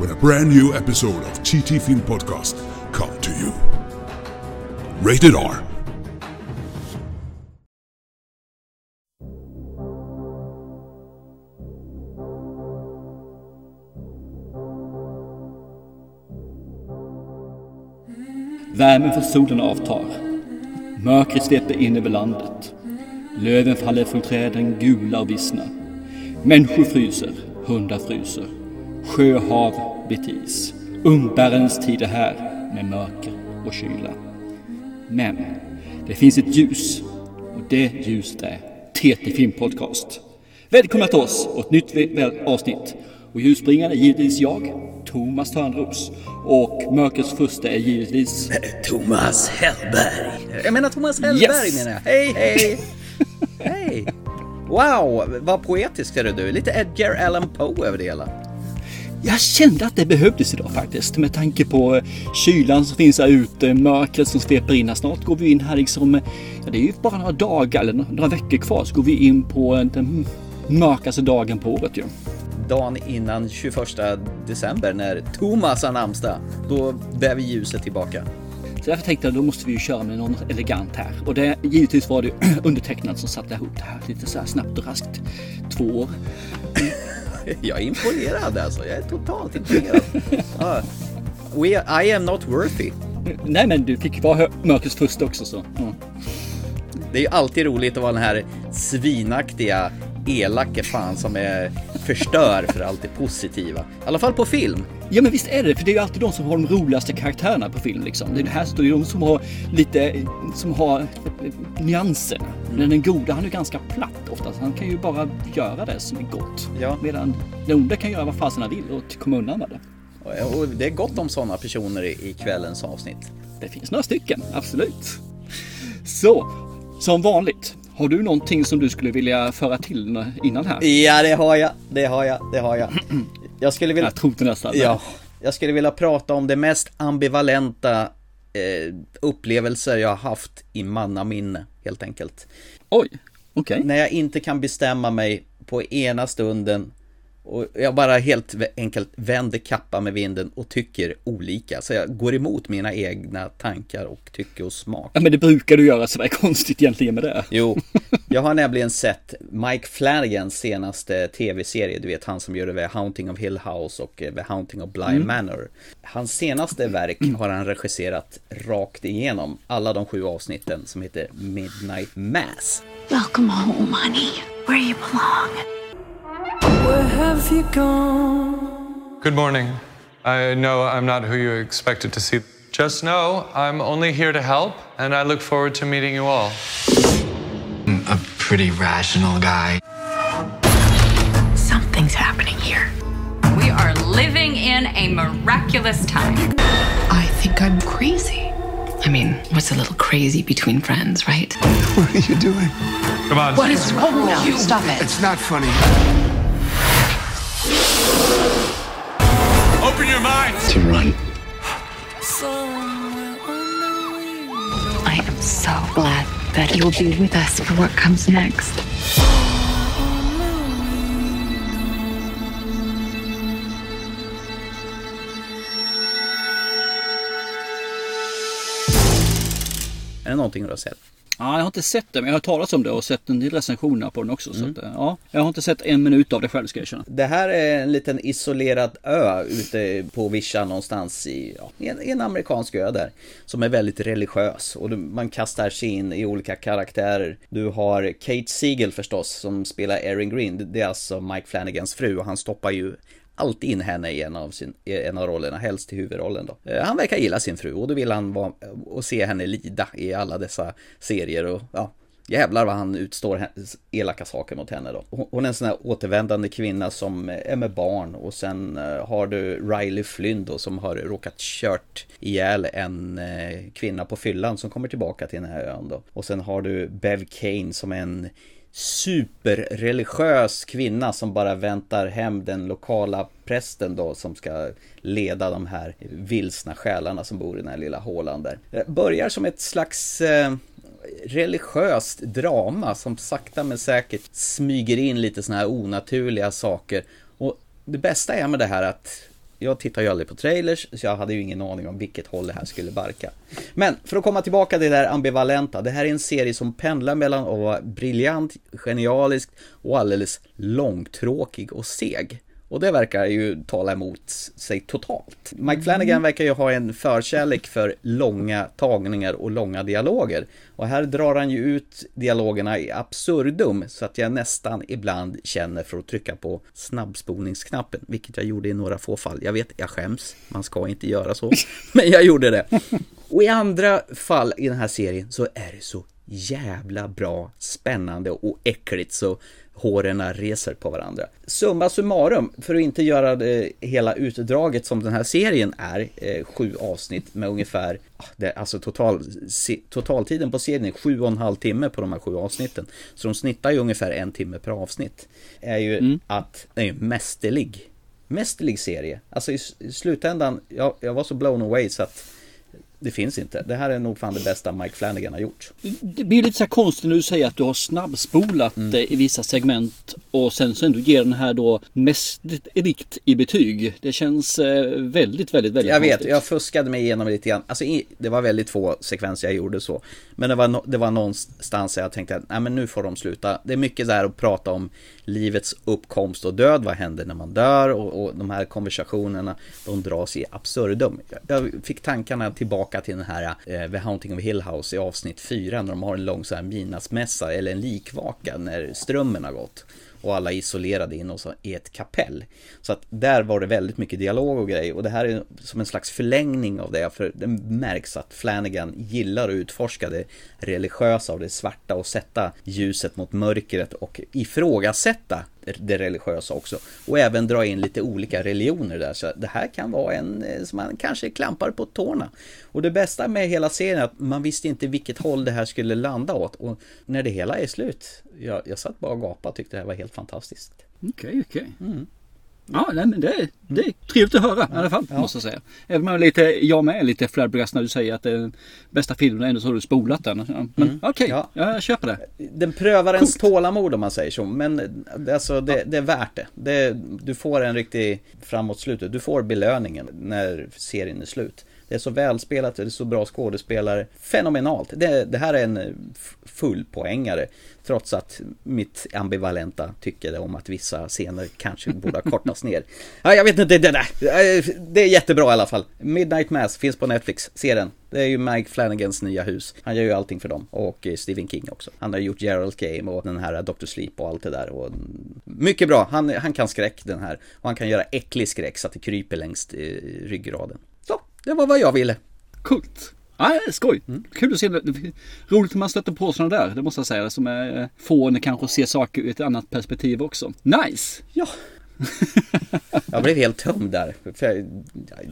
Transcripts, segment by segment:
when a brand new episode of TT Film Podcast come to you. Rated R. Värmen från solen avtar. Mörkret sveper in över landet. Löven faller från träden gula och vissna. Människor fryser, hundar fryser. Sjöhav blir is. Umbärens tid är här med mörker och kyla. Men det finns ett ljus och det ljuset är TT Film Podcast. Välkomna till oss och ett nytt avsnitt. Och ljusbringaren är givetvis jag, Thomas Törnros. Och mörkrets första är givetvis Thomas Hellberg. Jag menar Thomas Hellberg Yes. menar jag. Hej, hej! hej! Wow, vad poetisk är du. Lite Edgar Allan Poe över det hela. Jag kände att det behövdes idag faktiskt med tanke på eh, kylan som finns här ute, mörkret som sveper in. här. Snart går vi in här liksom, eh, ja, det är ju bara några dagar eller några veckor kvar så går vi in på eh, den mörkaste dagen på året ju. Dagen innan 21 december när Thomas har namnsdag. Då bär vi ljuset tillbaka. Så därför tänkte jag då måste vi ju köra med någon elegant här. Och det, givetvis var det undertecknad som satte ihop det här lite så här snabbt och raskt. Två år. Jag är imponerad alltså. Jag är totalt imponerad. Ja. We, I am not worthy. Nej men du fick vara mörkrets första också så. Ja. Det är ju alltid roligt att vara den här svinaktiga, elake fan som är förstör för allt det positiva. I alla fall på film. Ja men visst är det, för det är ju alltid de som har de roligaste karaktärerna på film liksom. Det är det här står ju de som har lite, som har eh, nyanser. Men den goda han är ju ganska platt oftast. Han kan ju bara göra det som är gott. Ja. Medan den onda kan göra vad fasen han vill och komma undan med det. Och det är gott om sådana personer i kvällens avsnitt. Det finns några stycken, absolut. Så, som vanligt. Har du någonting som du skulle vilja föra till innan här? Ja, det har jag. Det har jag. Det har jag. Jag skulle vilja... Jag trodde nästan. Ja, jag skulle vilja prata om det mest ambivalenta eh, upplevelser jag har haft i mannaminne, helt enkelt. Oj, okej. När jag inte kan bestämma mig på ena stunden och jag bara helt enkelt vänder kappa med vinden och tycker olika. Så jag går emot mina egna tankar och tycke och smak. Ja men det brukar du göra så vad är konstigt egentligen med det? Jo, jag har nämligen sett Mike Flanagans senaste tv-serie, du vet han som gör The Haunting of Hill House och The Haunting of Bly Manor. Hans senaste verk har han regisserat rakt igenom, alla de sju avsnitten som heter Midnight Mass. Welcome home, honey, where you belong. Where have you gone? Good morning. I know I'm not who you expected to see. Just know I'm only here to help, and I look forward to meeting you all. I'm a pretty rational guy. Something's happening here. We are living in a miraculous time. I think I'm crazy. I mean, what's a little crazy between friends, right? What are you doing? Come on. What is wrong with you? Stop it. It's not funny. Open your minds. To run. I am so glad that you'll be with us for what comes next. Är det någonting du har sett? Ja, jag har inte sett det, men jag har talat om det och sett en del recensioner på den också. Så att, eh, ja, jag har inte sett en minut av det själv ska jag erkänna. Det här är en liten isolerad ö ute på vischan någonstans i, ja, en, en amerikansk ö där. Som är väldigt religiös och du, man kastar sig in i olika karaktärer. Du har Kate Siegel förstås som spelar Erin Green. Det- Det är alltså Mike Flanagans fru och han stoppar ju alltid in henne i en av, sin, en av rollerna, helst i huvudrollen då. Eh, han verkar gilla sin fru och då vill han vara, och se henne lida i alla dessa serier och ja, jävlar vad han utstår elaka saker mot henne då. Hon är en sån här återvändande kvinna som eh, är med barn och sen eh, har du Riley Flynn då som har råkat kört ihjäl en kvinna på fyllan som kommer tillbaka till den här ön då. Och sen har du Bev Kane som är en superreligiös kvinna som bara väntar hem den lokala prästen då som ska leda de här vilsna själarna som bor i den här lilla hålan där. Det börjar som ett slags eh, religiöst drama som sakta men säkert smyger in lite sådana här onaturliga saker. Och det bästa är med det här att jag tittar ju aldrig på trailers, så jag hade ju ingen aning om vilket håll det här skulle barka. Men för att komma tillbaka till det där ambivalenta, det här är en serie som pendlar mellan att vara briljant, genialisk och alldeles långtråkig och seg. Och det verkar ju tala emot sig totalt. Mike Flanagan verkar ju ha en förkärlek för långa tagningar och långa dialoger. Och här drar han ju ut dialogerna i absurdum så att jag nästan ibland känner för att trycka på snabbspolningsknappen, vilket jag gjorde i några få fall. Jag vet, jag skäms, man ska inte göra så, men jag gjorde det. Och i andra fall i den här serien så är det så jävla bra, spännande och äckligt så håren reser på varandra. Summa summarum, för att inte göra det hela utdraget som den här serien är, eh, sju avsnitt med ungefär, ah, det, alltså total, totaltiden på serien är sju och en halv timme på de här sju avsnitten. Så de snittar ju ungefär en timme per avsnitt. Är ju att den är mästerlig. Mästerlig serie. Alltså i, i slutändan, jag, jag var så blown away så att det finns inte. Det här är nog fan det bästa Mike Flanagan har gjort. Det blir lite så här konstigt när du säger att du har snabbspolat Mm. eh, i vissa segment och sen så ändå ger den här då mest rikt i betyg. Det känns eh, väldigt, väldigt, väldigt Jag vet, konstigt. jag fuskade mig igenom lite grann. Alltså, det var väldigt få sekvenser jag gjorde så. Men det var, no, det var någonstans där jag tänkte att nej, men nu får de sluta. Det är mycket här att prata om livets uppkomst och död. Vad händer när man dör? Och, och de här konversationerna, de dras i absurdum. Jag fick tankarna tillbaka till den här eh, The Haunting of Hill House i avsnitt 4 när de har en lång så här midnattsmässa eller en likvaka när strömmen har gått och alla är isolerade in och så i ett kapell. Så att där var det väldigt mycket dialog och grej och det här är som en slags förlängning av det för det märks att Flanagan gillar att utforska det religiösa och det svarta och sätta ljuset mot mörkret och ifrågasätta det religiösa också och även dra in lite olika religioner där så det här kan vara en eh, som man kanske klampar på tårna. Och det bästa med hela serien är att man visste inte vilket håll det här skulle landa åt och när det hela är slut, jag, jag satt bara och gapade och tyckte det här var helt fantastiskt. Okej, okej. Mm. Ja, nej, men det, det är trevligt att höra i alla fall, måste jag säga. Även om jag lite, jag med är lite flabbergast när du säger att det är den bästa filmen ändå så har du spolat den. Ja, Men Mm. okej, Ja. jag köper det. Den prövar ens tålamod om man säger så, men alltså, det, det är värt det. det. Du får en riktig framåt slutet, du får belöningen när serien är slut. Det är så välspelat, det är så bra skådespelare. Fenomenalt. Det, det här är en f- fullpoängare. Trots att mitt ambivalenta tycker om att vissa scener kanske borde ha kortats ner. Ja, jag vet inte, det där. Det är jättebra i alla fall. Midnight Mass finns på Netflix. Se den. Det är ju Mike Flanagans nya hus. Han gör ju allting för dem. Och eh, Stephen King också. Han har gjort Gerald Game och den här Dr. Sleep och allt det där. Och mycket bra. Han, han kan skräck den här. Och han kan göra äcklig skräck så att det kryper längs eh, ryggraden. Det var vad jag ville. Coolt. Ja, skoj. Mm. Kul att se. Roligt när man stöter på sådana där. Det måste jag säga. Som är få när kanske ser saker ur ett annat perspektiv också. Nice! Ja. Jag blev helt tömd där. För jag,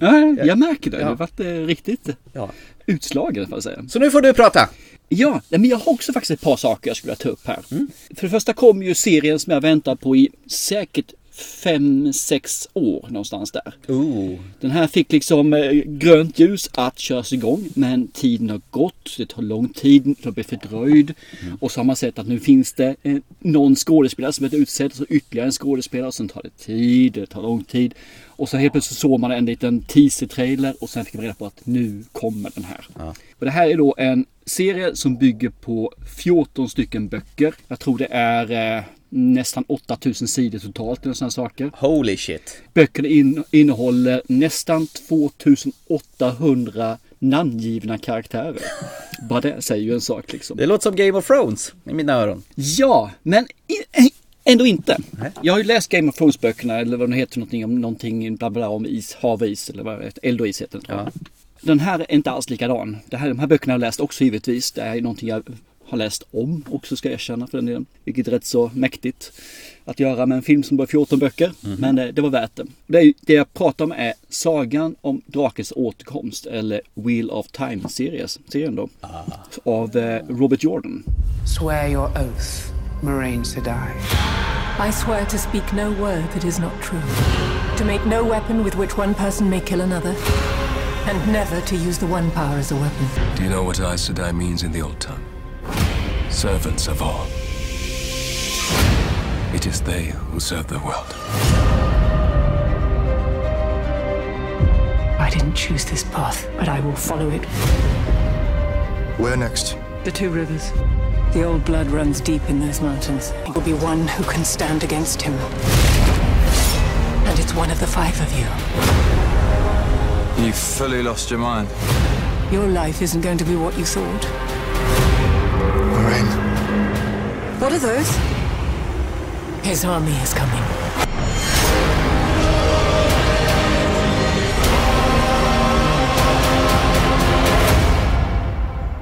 Ja, jag märker det. Ja. Det har varit eh, riktigt Ja. utslagen får jag säga. Så nu får du prata. Ja, men jag har också faktiskt ett par saker jag skulle vilja ta upp här. Mm. För det första kom ju serien som jag väntat på i säkert fem sex år någonstans där. Ooh. Den här fick liksom eh, grönt ljus att köras igång men tiden har gått. Det tar lång tid, det blir fördröjd. Och så har man sett att nu finns det eh, någon skådespelare som är utsedd och så ytterligare en skådespelare och sen tar det tid, det tar lång tid. Och så helt plötsligt såg man en liten teaser-trailer och sen fick man reda på att nu kommer den här. Och det här är då en serie som bygger på 14 stycken böcker. Jag tror det är eh, nästan 8000 sidor totalt eller sådana saker. Holy shit. Böckerna in, innehåller nästan 2800 namngivna karaktärer. Bara det säger ju en sak liksom. Det låter som Game of Thrones i mina öron. Ja, men i, ändå inte. Jag har ju läst Game of Thrones böckerna eller vad de heter någonting om någonting bla bla om is, hav och is eller vad det. Eld och is heter den. tror jag. Den här är inte alls likadan. Det här, de här böckerna har jag läst också givetvis. Det är någonting jag har läst om också ska jag erkänna för den delen. Vilket är rätt så mäktigt att göra med en film som bara 14 böcker. Men det, det var värt det. Det, det jag pratar om är Sagan om drakens återkomst eller Wheel of Time-serien serien då. Av eh, Robert Jordan. Swear your oath, Moraine Sedai. I swear to speak no word that is not true, to make no weapon with which one person may kill another, and never to use the one power as a weapon. Do you know what Aes Sedai means in the old tongue? Servants of all. It is they who serve the world. I didn't choose this path, but I will follow it. Where next? The two rivers. The old blood runs deep in those mountains. It will be one who can stand against him. And it's one of the five of you. You've fully lost your mind. Your life isn't going to be what you thought. What are those? His army is coming.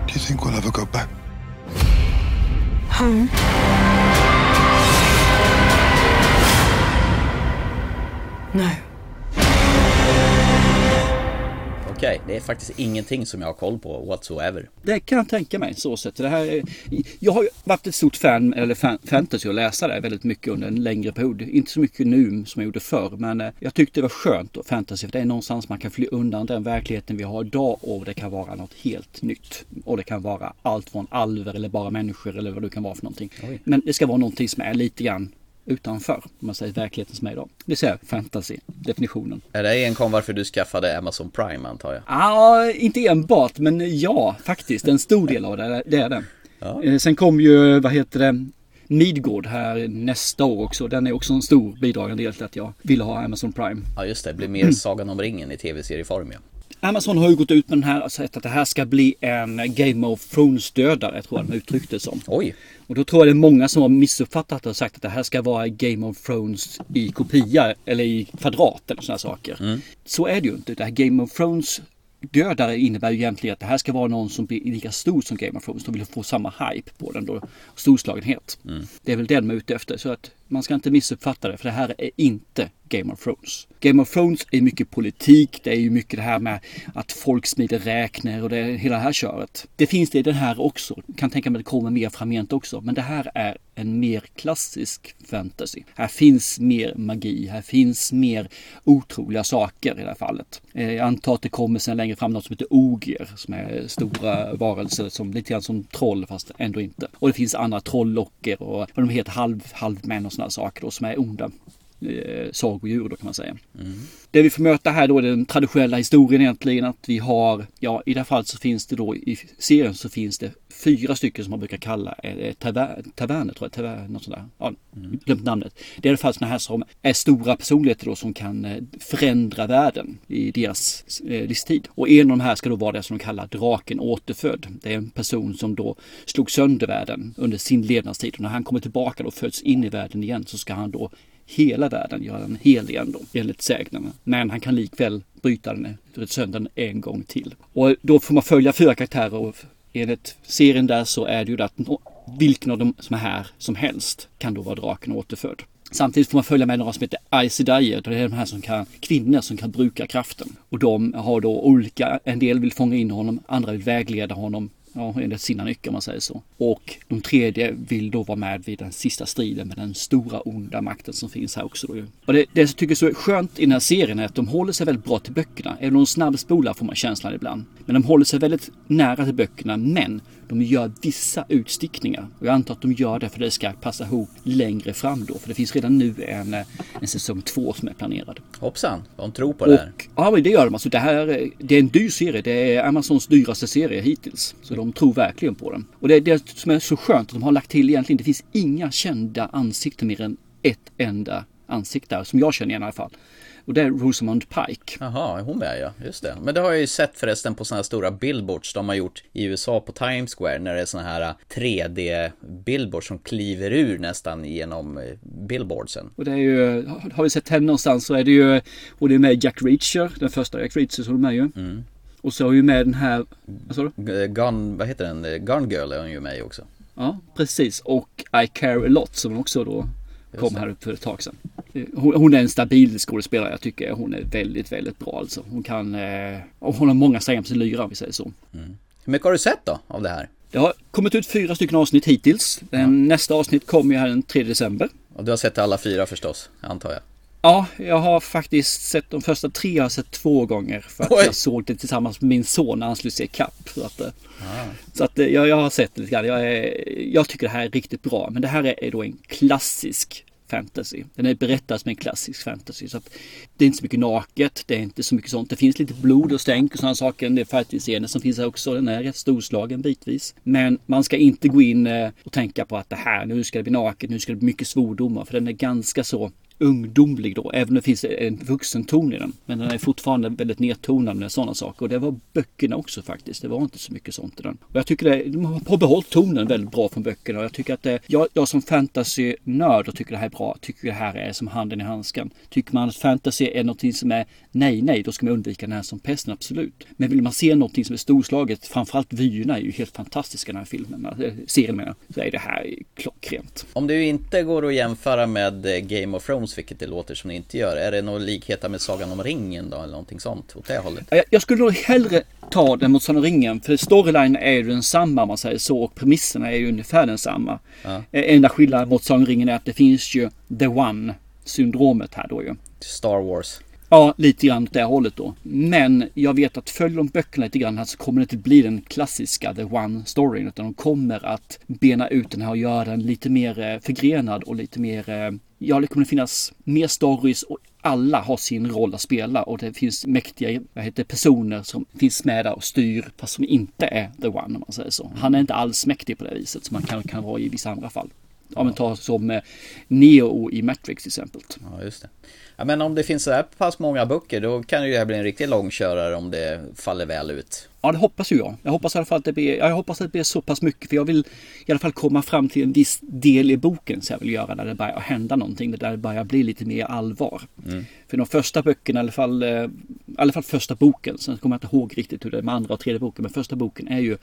Do you think we'll ever go back? Home? No. Okej, det är faktiskt ingenting som jag har koll på whatsoever. Det kan jag tänka mig så sett. Det här är, jag har ju varit ett stort fan, eller fan, fantasy och läsa det väldigt mycket under en längre period. Inte så mycket nu som jag gjorde förr men eh, jag tyckte det var skönt och fantasy för det är någonstans man kan fly undan den verkligheten vi har idag och det kan vara något helt nytt. Och det kan vara allt från alver eller bara människor eller vad det kan vara för någonting. Oj. Men det ska vara någonting som är lite grann utanför, om man säger verkligheten som är idag. Det säger fantasy, definitionen. Är det enkom varför du skaffade Amazon Prime antar jag? Ja, inte enbart, men ja, faktiskt. En stor del av det, det är det. Ja. Eh, Sen kom ju, vad heter det, Midgård här nästa år också. Den är också en stor bidragande del till att jag ville ha Amazon Prime. Ja just det, det blir mer Sagan om ringen i tv-serieform ja. Amazon har ju gått ut med den här sagt att det här ska bli en Game of Thrones-dödare, tror jag de uttryckte det som. Oj! Och då tror jag det är många som har missuppfattat det och sagt att det här ska vara Game of Thrones i kopia eller i kvadrat eller sådana saker. Så är det ju inte. Det här Game of Thrones dödare innebär ju egentligen att det här ska vara någon som blir lika stor som Game of Thrones. De vill få samma hype på den då. Storslagenhet. Det är väl det de är ute efter. Så att man ska inte missuppfatta det för det här är inte Game of Thrones. Game of Thrones är mycket politik. Det är ju mycket det här med att folk smider räkner och det är hela det här köret. Det finns det i den här också. Kan tänka mig att det kommer mer framgent också. Men det här är en mer klassisk fantasy. Här finns mer magi. Här finns mer otroliga saker i det här fallet. Eh, jag antar att det kommer sen längre fram något som heter ogier. Som är stora varelser som lite grann som troll fast ändå inte. Och det finns andra trollocker och vad de heter halv, halvmän och sådana saker då som är onda eh, sagodjur då kan man säga. Det vi får möta här då är den traditionella historien egentligen att vi har, ja i det här fallet så finns det då i serien så finns det fyra stycken som man brukar kalla eh, taver- taverner tror jag, taver- något sånt där. Ja, glömt namnet. Det är i alla fall sådana här som är stora personligheter då som kan eh, förändra världen i deras eh, livstid. Och en av de här ska då vara det som de kallar draken återfödd. Det är en person som då slog sönder världen under sin levnadstid och när han kommer tillbaka och föds in i världen igen så ska han då hela världen, göra den hel igen då, enligt sägnerna. Men han kan likväl bryta den, sönder den en gång till. Och då får man följa fyra karaktärer och enligt serien där så är det ju det att vilken av dem som är här som helst kan då vara draken återfödd. Samtidigt får man följa med några som heter Aes Sedai, det är de här som kan, kvinnor som kan bruka kraften. Och de har då olika, en del vill fånga in honom, andra vill vägleda honom Ja, enligt sina nycker om man säger så. Och de tredje vill då vara med vid den sista striden med den stora onda makten som finns här också. Då. Och det, det jag tycker är så skönt i den här serien är att de håller sig väldigt bra till böckerna. Även om de snabbspolar får man känslan ibland. Men de håller sig väldigt nära till böckerna men de gör vissa utstickningar. Och jag antar att de gör det för att det ska passa ihop längre fram då. För det finns redan nu en, eh, en säsong två som är planerad. Hoppsan, de tror på det här. Och, ja, men det gör de. Alltså, det, här, är- det är en dyr serie. Det är Amazons dyraste serie hittills. Så de tror verkligen på den. Och det är det som är så skönt att de har lagt till egentligen. Det finns inga kända ansikten mer än ett enda ansikte där, som jag känner igen i alla fall. Och det är Rosamund Pike. Jaha, är hon med ja, just det. Men det har jag ju sett förresten på sådana här stora billboards de har gjort i USA på Times Square när det är sådana här 3D-billboards som kliver ur nästan genom eh, billboardsen. Och det är ju, har vi sett henne någonstans så är det ju, och det är med Jack Reacher, den första Jack Reacher som är med ju. Och så har vi med den här, vad sa du? G- Gun, vad heter den? Gun Girl är hon ju med i också. Ja, precis. Och I Care A Lot som också då kom här för ett tag sedan. Hon, hon är en stabil skådespelare. Jag tycker hon är väldigt, väldigt bra alltså. Hon kan... Eh, hon har många strängar på sin lyra om vi säger så. Hur mycket har du sett då av det här? Det har kommit ut fyra stycken avsnitt hittills. Den Nästa avsnitt kommer ju här den 3 december. Och du har sett alla fyra förstås, antar jag. Ja, jag har faktiskt sett de första tre jag har sett två gånger. För att Oj. jag såg det tillsammans med min son när han skulle se kapp. Så att, eh, så att eh, jag, jag har sett det lite grann. Jag, är, jag tycker det här är riktigt bra. Men det här är, är då en klassisk fantasy. Den är berättad som en klassisk fantasy. Så att det är inte så mycket naket. Det är inte så mycket sånt. Det finns lite blod och stänk och sådana saker. Det är fighting-scener som finns här också. Den är rätt storslagen bitvis. Men man ska inte gå in eh, och tänka på att det här, nu ska det bli naket, nu ska det bli mycket svordomar. För den är ganska så ungdomlig då, även om det finns en vuxen ton i den. Men den är fortfarande väldigt nedtonad med sådana saker. Och det var böckerna också faktiskt. Det var inte så mycket sånt i den. Och jag tycker det, de har behållit tonen väldigt bra från böckerna. Och jag tycker att det, jag, jag som fantasy-nörd och tycker det här är bra, tycker det här är som handen i handsken. Tycker man att fantasy är någonting som är nej, nej, då ska man undvika den här som pesten, absolut. Men vill man se någonting som är storslaget, framförallt vyerna är ju helt fantastiska i den här filmen, alltså, serien menar jag, så är det här klockrent. Om det inte går att jämföra med eh, Game of Thrones, vilket det låter som det inte gör, är det några likheter med Sagan om ringen då, eller någonting sånt åt det hållet? Jag, jag skulle nog hellre ta den mot Sagan om ringen, för storyline är ju densamma om man säger så och premisserna är ju ungefär densamma. Ja. Eh, Enda skillnaden mot Sagan om ringen är att det finns ju the one syndromet här då ju. Star Wars. Ja, lite grann åt det hållet då. Men jag vet att följer de böckerna lite grann här så kommer det inte bli den klassiska The One storyn. Utan de kommer att bena ut den här och göra den lite mer eh, förgrenad och lite mer... Eh, ja, det kommer att finnas mer stories och alla har sin roll att spela och det finns mäktiga vad heter, det, personer som finns med där och styr fast som inte är The One om man säger så. Han är inte alls mäktig på det viset som man kan, kan vara i vissa andra fall. Ja, men ta som eh, Neo i Matrix till exempel. Ja, just det. Ja, men om det finns så här pass många böcker, då kan ju det här bli en riktig långkörare om det faller väl ut. Ja, det hoppas ju jag. Jag hoppas i alla fall att det blir, jag hoppas att det blir så pass mycket. För jag vill i alla fall komma fram till en viss del i boken som jag vill göra. Där det börjar hända någonting. Där det börjar bli lite mer allvar. Mm. För de första böckerna, i alla fall, eh, i alla fall första boken. Sen kommer jag inte ihåg riktigt hur det är med andra och tredje boken. Men första boken är ju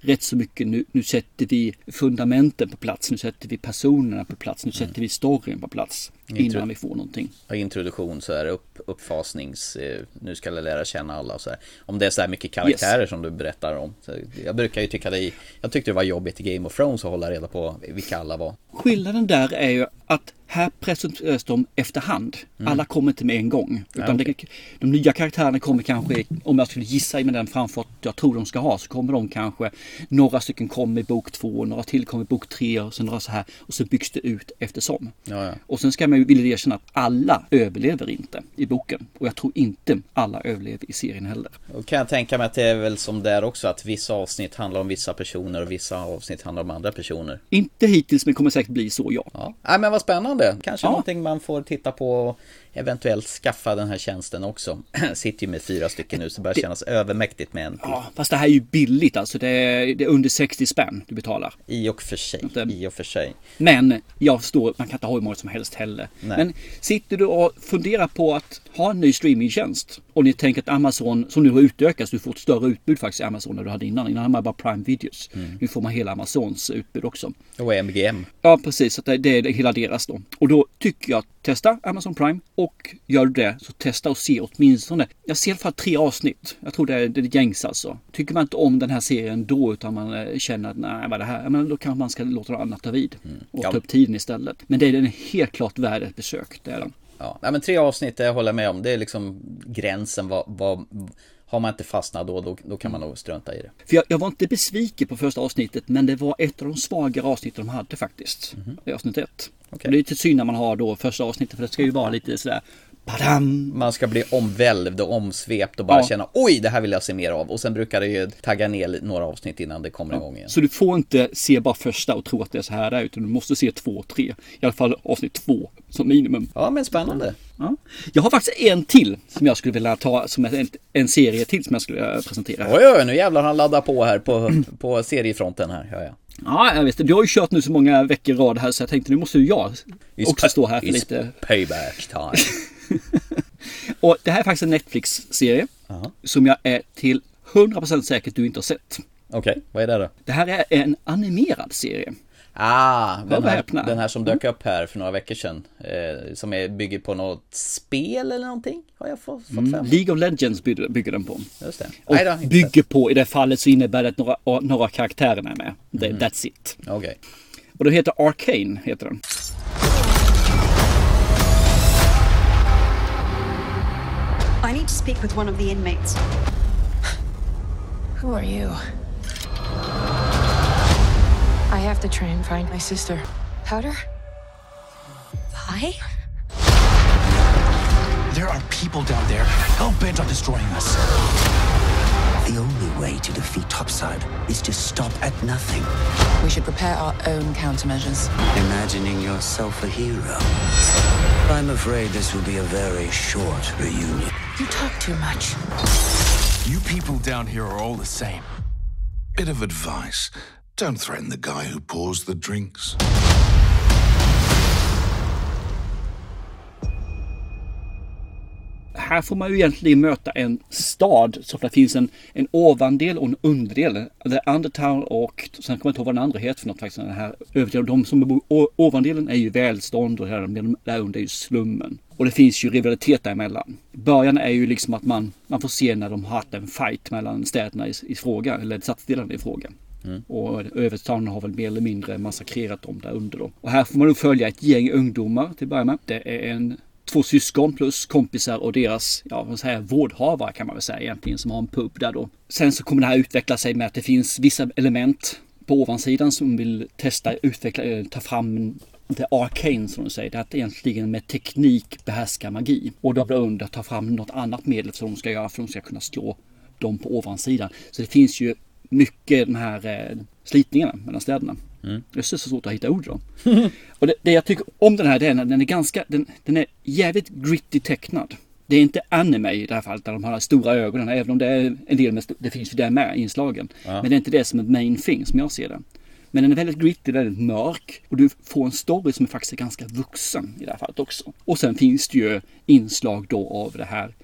rätt så mycket nu, nu sätter vi fundamenten på plats. Nu sätter vi personerna på plats. Nu sätter vi storyn på plats. Innan vi får någonting. Introduktion så är det upp, uppfasnings, eh, nu ska jag lära känna alla och så här. Om det är så här mycket karaktärer som du berättar om. Så jag brukar ju tycka det, jag tyckte det var jobbigt i Game of Thrones att hålla reda på vilka alla var. Skillnaden där är ju att här presenteras de efterhand. Mm. Alla kommer inte med en gång. Ja, Utan okej. det, de nya karaktärerna kommer kanske, om jag skulle gissa med den framfart jag tror de ska ha, så kommer de kanske, några stycken kommer i bok två, några till kommer i bok tre och sen några så här. Och så byggs det ut eftersom. Ja, ja. Och sen ska man ju vilja erkänna att alla överlever inte i boken. Och jag tror inte alla överlever i serien heller. Och kan jag tänka mig att det är väl som där också att vissa avsnitt handlar om vissa personer och vissa avsnitt handlar om andra personer. Inte hittills men kommer säkert bli så ja. Ja, Nej, men vad spännande. Kanske Ja. någonting man får titta på eventuellt skaffa den här tjänsten också. Sitter ju med fyra stycken nu så det börjar kännas övermäktigt med en till. Ja, fast det här är ju billigt alltså. Det är, det är under 60 spänn du betalar. I och för sig. I och för sig. Men jag förstår, man kan inte ha hur många som helst heller. Nej. Men sitter du och funderar på att ha en ny streamingtjänst och ni tänker att Amazon, som nu har utökats, du får ett större utbud faktiskt i Amazon än du hade innan. Innan hade man bara Prime Videos. Mm. Nu får man hela Amazons utbud också. Och MGM. Ja, precis. Så det, det är hela deras då. Och då tycker jag att testa Amazon Prime och gör du det så testa och se åtminstone. Jag ser i alla fall tre avsnitt. Jag tror det är det gängs alltså. Tycker man inte om den här serien då utan man eh, känner att nej, vad är det här? Men då kanske man ska låta något annat ta vid. Och Mm. Ja. ta upp tiden istället. Men det är den helt klart värd ett besök. Det är den. Ja, men tre avsnitt, det håller jag med om. Det är liksom gränsen. Vad, vad, har man inte fastnat då, då, då kan man nog strunta i det. För jag, jag var inte besviken på första avsnittet men det var ett av de svagare avsnitten de hade faktiskt. I avsnitt ett. Och Det är lite synd när man har då första avsnittet för det ska ju vara lite sådär Badam! Man ska bli omvälvd och omsvept och bara Ja. känna oj, det här vill jag se mer av. Och sen brukar det ju tagga ner några avsnitt innan det kommer igång igen. Så du får inte se bara första och tro att det är så här det är utan du måste se två tre. I alla fall avsnitt två som minimum. Ja men spännande. Ja. Jag har faktiskt en till som jag skulle vilja ta som en, en serie till som jag skulle vilja presentera. Oj, oj, nu jävlar han laddar på här på, på seriefronten här. Ja, ja. Ja, jag det. Du har ju kört nu så många veckor i rad här så jag tänkte nu måste ju jag också stå här för it's lite. Payback time. Och det här är faktiskt en Netflix-serie som jag är till 100% säker att du inte har sett. Okej, vad är det då? Det här är en animerad serie. Ah, den här, den här som dök upp här för några veckor sedan. Eh, som är, bygger på något spel eller någonting. Har jag fått, fått Mm. League of Legends bygger, bygger den på. Just det. Och Nej då, bygger på, i det fallet så innebär det att några, några karaktärer är med. Mm. That's it. Okej. Och det heter Arcane, heter den. Need to speak with one of the inmates. Who are you? I have to try and find my sister. Powder? Vi? There are people down there hell bent on destroying us. The only way to defeat Topside is to stop at nothing. We should prepare our own countermeasures. Imagining yourself a hero. I'm afraid this will be a very short reunion. You talk too much. You people down here are all the same. Bit of advice don't threaten the guy who pours the drinks. Här får man ju egentligen möta en stad så att det finns en, en ovandel och en underdel. The Undertown och sen kommer jag inte ihåg vad den andra heter för något faktiskt. Den här överdelen. De som bor ovandelen är ju välstånd och de där under är ju slummen. Och det finns ju rivalitet däremellan. Början är ju liksom att man, man får se när de har haft en fight mellan städerna i, i fråga, eller stadsdelarna i fråga. Och överstaden har väl mer eller mindre massakrerat dem där under då. Och här får man nog följa ett gäng ungdomar till att börja med. Det är en två syskon plus kompisar och deras, ja vad säger vårdhavare kan man väl säga egentligen som har en pub där då. Sen så kommer det här utveckla sig med att det finns vissa element på ovansidan som vill testa, utveckla, eh, ta fram det arcane som de säger. Det är att egentligen med teknik behärska magi. Och då blir under att ta fram något annat medel som de ska göra för att de ska kunna slå dem på ovansidan. Så det finns ju mycket de här eh, slitningarna mellan städerna. Mm. Det är så svårt att hitta ord då. Och det, det jag tycker om den här det är den är ganska, den, den är jävligt gritty tecknad. Det är inte anime i det här fallet där de har stora ögonen, även om det är en del med, det finns ju där med inslagen. Ja. Men det är inte det som är main thing som jag ser det. Men den är väldigt gritty, väldigt mörk och du får en story som är faktiskt ganska vuxen i det här fallet också. Och sen finns det ju inslag då av det här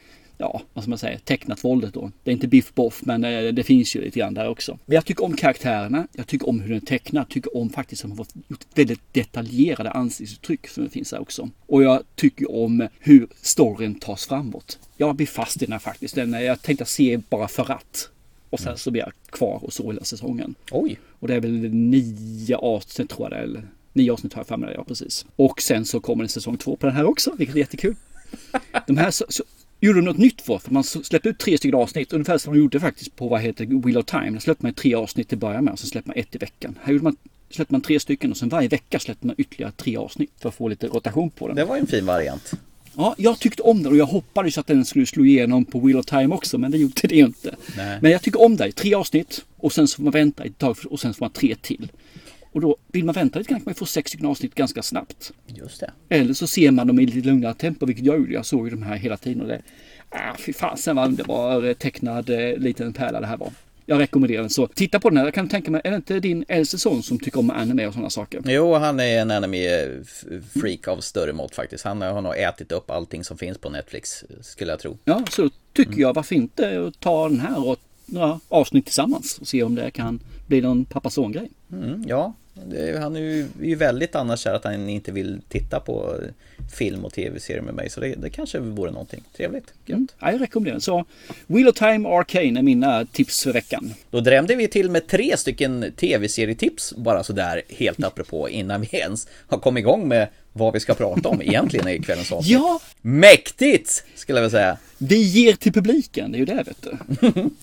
ja, vad ska man säga, tecknat våldet då. Det är inte biff boff men eh, det finns ju lite grann där också. Men jag tycker om karaktärerna, jag tycker om hur den är tecknad, jag tycker om faktiskt att de har gjort väldigt detaljerade ansiktsuttryck som det finns där också. Och jag tycker om hur storyn tas framåt. Jag blir fast i den här faktiskt. Den, eh, jag tänkte se bara för att. Och sen så blir jag kvar och så hela säsongen. Oj! Och det är väl nio avsnitt tror jag det är. Eller nio avsnitt har jag för mig, ja precis. Och sen så kommer en säsong två på den här också, vilket är jättekul. De här så, så, gjorde de något nytt för, för man släppte ut tre stycken avsnitt. Ungefär som de gjorde faktiskt på vad heter Wheel of Time. Där släppte man tre avsnitt till att börja med och så släppte man ett i veckan. Här gjorde man, släppte man tre stycken och sen varje vecka släppte man ytterligare tre avsnitt för att få lite rotation på den. Det var en fin variant. Ja, jag tyckte om den och jag hoppades att den skulle slå igenom på Wheel of Time också, men det gjorde det ju inte. Nej. Men jag tycker om det. Tre avsnitt och sen så får man vänta ett tag och sen får man tre till. Och då vill man vänta lite grann kan man få sex stycken avsnitt ganska snabbt. Just det. Eller så ser man dem i lite lugnare tempo, vilket jag gjorde. Jag såg ju de här hela tiden och det... Ah, fy fasen vad underbar tecknad eh, liten pärla det här var. Jag rekommenderar den. Så titta på den här. Jag kan tänka mig, är det inte din äldste son som tycker om anime och sådana saker? Jo, han är en anime-freak av större mått faktiskt. Han har nog ätit upp allting som finns på Netflix, skulle jag tro. Ja, så tycker jag varför inte ta den här och några avsnitt tillsammans och se om det kan bli någon pappa-son-grej. Mm, ja, han är ju, är ju väldigt annars att han inte vill titta på film och tv-serier med mig. Så det, det kanske vore någonting trevligt. Mm. Ja, jag rekommenderar den. Så Wheel of Time Arcane är mina tips för veckan. Då drämde vi till med tre stycken tv-serietips bara sådär helt apropå innan vi ens har kommit igång med vad vi ska prata om egentligen i kvällens avsnitt. Ja! Mäktigt! Skulle jag vilja säga. Vi ger till publiken, det är ju det vet du.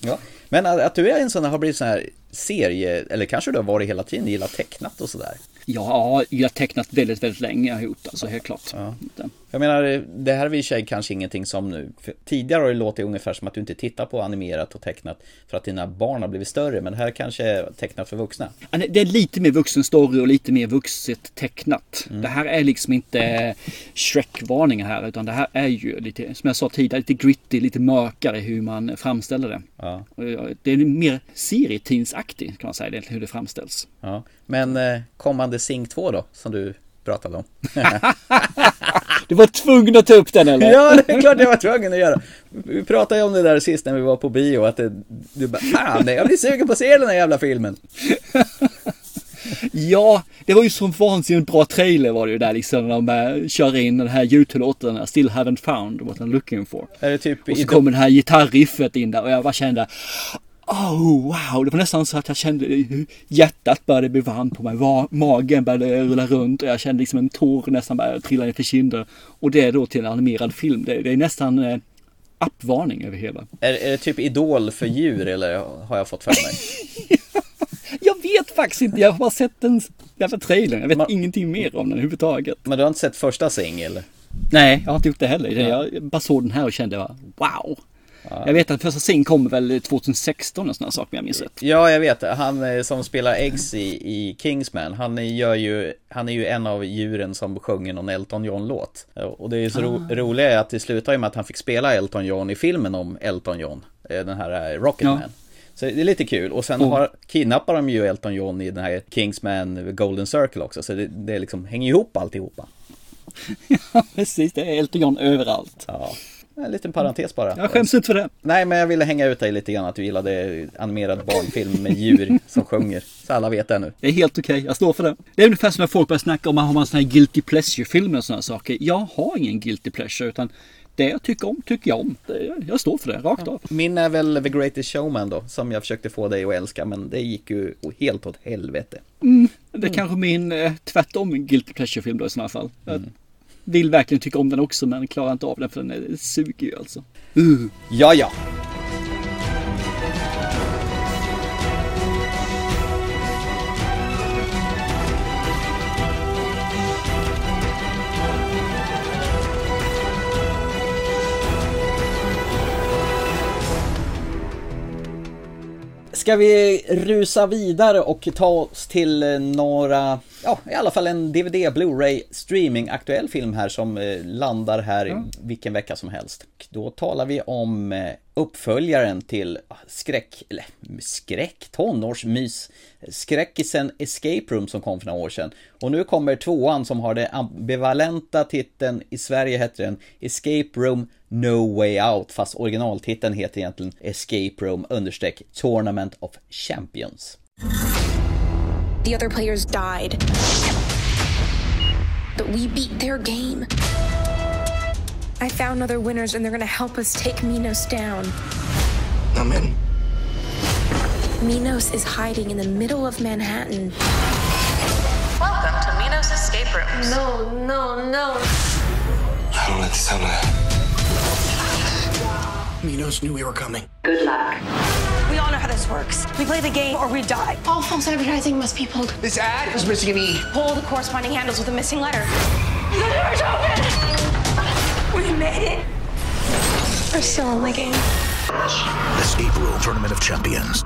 ja. Men att, att du är en sån här, har blivit sån här serie, eller kanske du har varit hela tiden, gillar tecknat och sådär. Ja, jag har tecknat väldigt, väldigt länge. Jag har gjort alltså helt klart. Ja. Jag menar, det här är i sig kanske ingenting som nu... Tidigare har det låtit ungefär som att du inte tittar på animerat och tecknat för att dina barn har blivit större, men det här kanske är tecknat för vuxna. Det är lite mer vuxen story och lite mer vuxet tecknat. Det här är liksom inte Shrek-varningar här utan det här är ju lite, som jag sa tidigare, lite gritty, lite mörkare hur man framställer det. Ja. Det är mer serietidningsaktigt kan man säga, hur det framställs. Ja. Men eh, kommande Sing 2 då, som du pratade om. Du var tvungen att ta upp den eller? Ja, det är klart jag var tvungen att göra. Vi pratade ju om det där sist när vi var på bio, att det, du bara, fan, jag blir sugen på att se den här jävla filmen. Ja, det var ju så vansinnigt bra trailer var det ju där liksom när de började köra in den här ljudlåten, Still haven't found what I'm looking for. Är det typ och så i- kom den här gitarriffet in där och jag bara kände Oh wow, det var nästan så att jag kände hjärtat började bli varmt på mig. Magen började rulla runt och jag kände liksom en tår nästan började trilla ner för kinden. Och det är då till en animerad film. Det, det är nästan eh, appvarning över hela. Är, är det typ Idol för djur eller har jag fått för mig? Jag vet faktiskt inte, jag har bara sett den jävla trailern. Jag vet ingenting mer om den överhuvudtaget. Men du har inte sett första singel? Nej, jag har inte gjort det heller. Jag bara såg den här och kände wow. Jag vet att första singeln kommer väl 2016 och sådana saker om jag minns rätt. Ja, jag vet. Han eh, som spelar Eggs i, i Kingsman, han gör ju, han är ju en av djuren som sjunger någon Elton John-låt. Och det är ju så ro, Ah. roliga är att det slutar ju med att han fick spela Elton John i filmen om Elton John, eh, den här eh, Rocketman. Ja. Så det är lite kul. Och sen har, kidnappar de ju Elton John i den här Kingsman Golden Circle också. Så det, det liksom hänger ihop alltihopa. Precis, det är Elton John överallt. Ja. En liten parentes bara. Jag skäms inte för det. Nej, men jag ville hänga ut dig lite grann att du gillade animerad barnfilm med djur som sjunger. Så alla vet det nu. Det är helt okej, jag står för det. Det är ungefär som när folk börjar snacka om man har man såna här guilty pleasure-filmer och sådana saker. Jag har ingen guilty pleasure utan det jag tycker om, tycker jag om. Jag står för det, rakt av. Min är väl The Greatest Showman då, som jag försökte få dig att älska, men det gick ju helt åt helvete. Mm, det är kanske min eh, tvärtom guilty pleasure-film då i sådana fall. Jag vill verkligen tycka om den också men klarar inte av den för den är, suger ju alltså. Uh. Ja, ja. Ska vi rusa vidare och ta oss till eh, några, ja i alla fall en DVD, Blu-ray streaming aktuell film här som eh, landar här vilken vecka som helst. Då talar vi om eh, uppföljaren till skräck, eller skräck, tonårsmys, skräckisen Escape Room som kom för några år sedan. Och nu kommer tvåan som har den ambivalenta titeln, i Sverige heter den Escape Room No Way Out, fast originaltiteln heter egentligen Escape Room understreck Tournament of Champions. The other players died. But we beat their game. I found other winners and they're gonna help us take Minos down. I'm in. Minos is hiding in the middle of Manhattan. Welcome to Minos Escape Rooms. No, no, no. I don't like the sound of that. Minos knew we were coming. Good luck. We all know how this works. We play the game or we die. All false advertising must be pulled. This ad is missing an E. Pull the corresponding handles with a missing letter. The door's open! We made it. We're still in the game. Escape Room Tournament of Champions.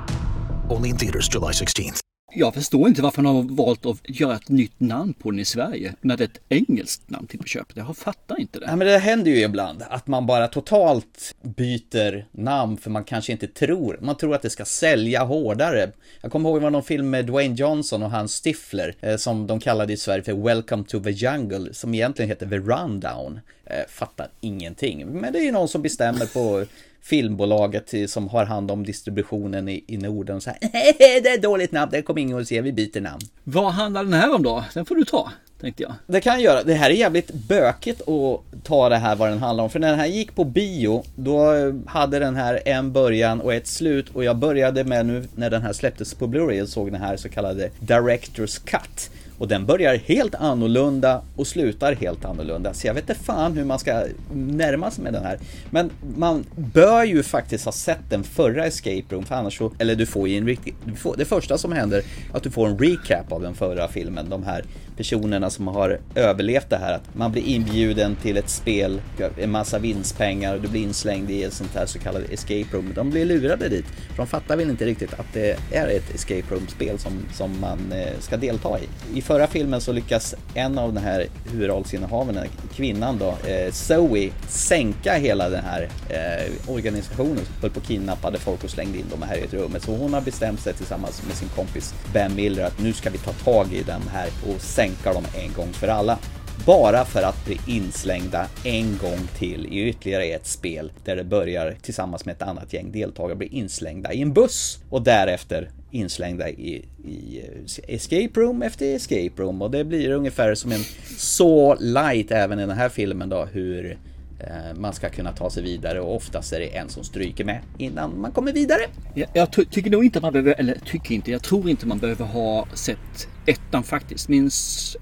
Only in theaters July 16th. Jag förstår inte varför man har valt att göra ett nytt namn på den i Sverige när det är ett engelskt namn till på köpet. Jag fattar inte det. Nej, men det händer ju ibland att man bara totalt byter namn för man kanske inte tror, man tror att det ska sälja hårdare. Jag kommer ihåg det var någon film med Dwayne Johnson och hans Stifler eh, som de kallade i Sverige för Welcome to the Jungle som egentligen heter The Rundown. Eh, fattar ingenting, men det är ju någon som bestämmer på filmbolaget eh, som har hand om distributionen i, i Norden och så här, det är ett dåligt namn, det kommer ingen att se, vi byter namn. Vad handlar den här om då? Den får du ta, tänkte jag. Det kan jag göra. Det här är jävligt bökigt att ta det här vad den handlar om. För när den här gick på bio, då hade den här en början och ett slut. Och jag började med nu när den här släpptes på Blu-ray och såg den här så kallade Directors Cut. Och den börjar helt annorlunda och slutar helt annorlunda. Så jag vet inte fan hur man ska närma sig med den här. Men man bör ju faktiskt ha sett den förra Escape Room, för annars så, eller du får ju en riktig, du får, det första som händer, att du får en recap av den förra filmen. De här personerna som har överlevt det här, att man blir inbjuden till ett spel, en massa vinstpengar och du blir inslängd i ett sånt här så kallat escape room. De blir lurade dit, för de fattar väl inte riktigt att det är ett escape room-spel som, som man eh, ska delta i. I förra filmen så lyckas en av den här huvudrollsinnehavarna, kvinnan då, eh, Zoe, sänka hela den här eh, organisationen som höll på och kidnappade folk och slängde in dem här i ett rum. Så hon har bestämt sig tillsammans med sin kompis Ben Miller att nu ska vi ta tag i dem här och sänka dem en gång för alla. bara för att bli inslängda en gång till i ytterligare ett spel där det börjar tillsammans med ett annat gäng deltagare bli inslängda i en buss och därefter inslängda i, i eh, escape room efter escape room och det blir ungefär som en så light även i den här filmen då hur Eh, man ska kunna ta sig vidare och oftast är det en som stryker med innan man kommer vidare. Jag, jag tycker nog inte att man behöver, eller tycker inte, jag tror inte man behöver ha sett ettan faktiskt. Min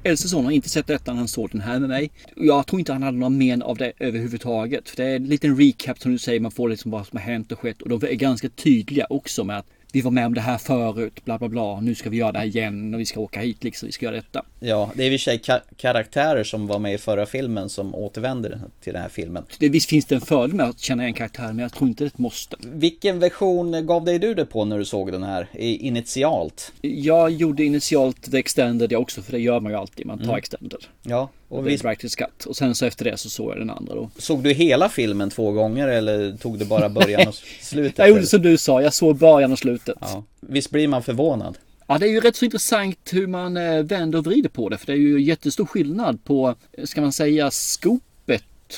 äldste son har inte sett ettan, han såg den här med mig. Jag tror inte han hade någon men av det överhuvudtaget. För det är en liten recap som du säger, man får liksom vad som har hänt och skett och de är ganska tydliga också med att vi var med om det här förut, bla bla bla, nu ska vi göra det här igen och vi ska åka hit liksom, vi ska göra detta. Ja, det är i och för sig ka- karaktärer som var med i förra filmen som återvänder till den här filmen. Det, visst finns det en fördel med att känna en karaktär, men jag tror inte det är ett måste. Vilken version gav dig du det på när du såg den här, initialt? Jag gjorde initialt The Extended jag också, för det gör man ju alltid, man tar Mm. Extended. Ja, Och visst, Director's Cut. Och sen så efter det så såg jag den andra då. såg du hela filmen två gånger eller tog du bara början och slutet? Jag gjorde som du sa, jag såg början och slutet. Ja. Visst blir man förvånad? Ja, det är ju rätt så intressant hur man eh, vänder och vrider på det. För det är ju jättestor skillnad på, eh, ska man säga, skopet.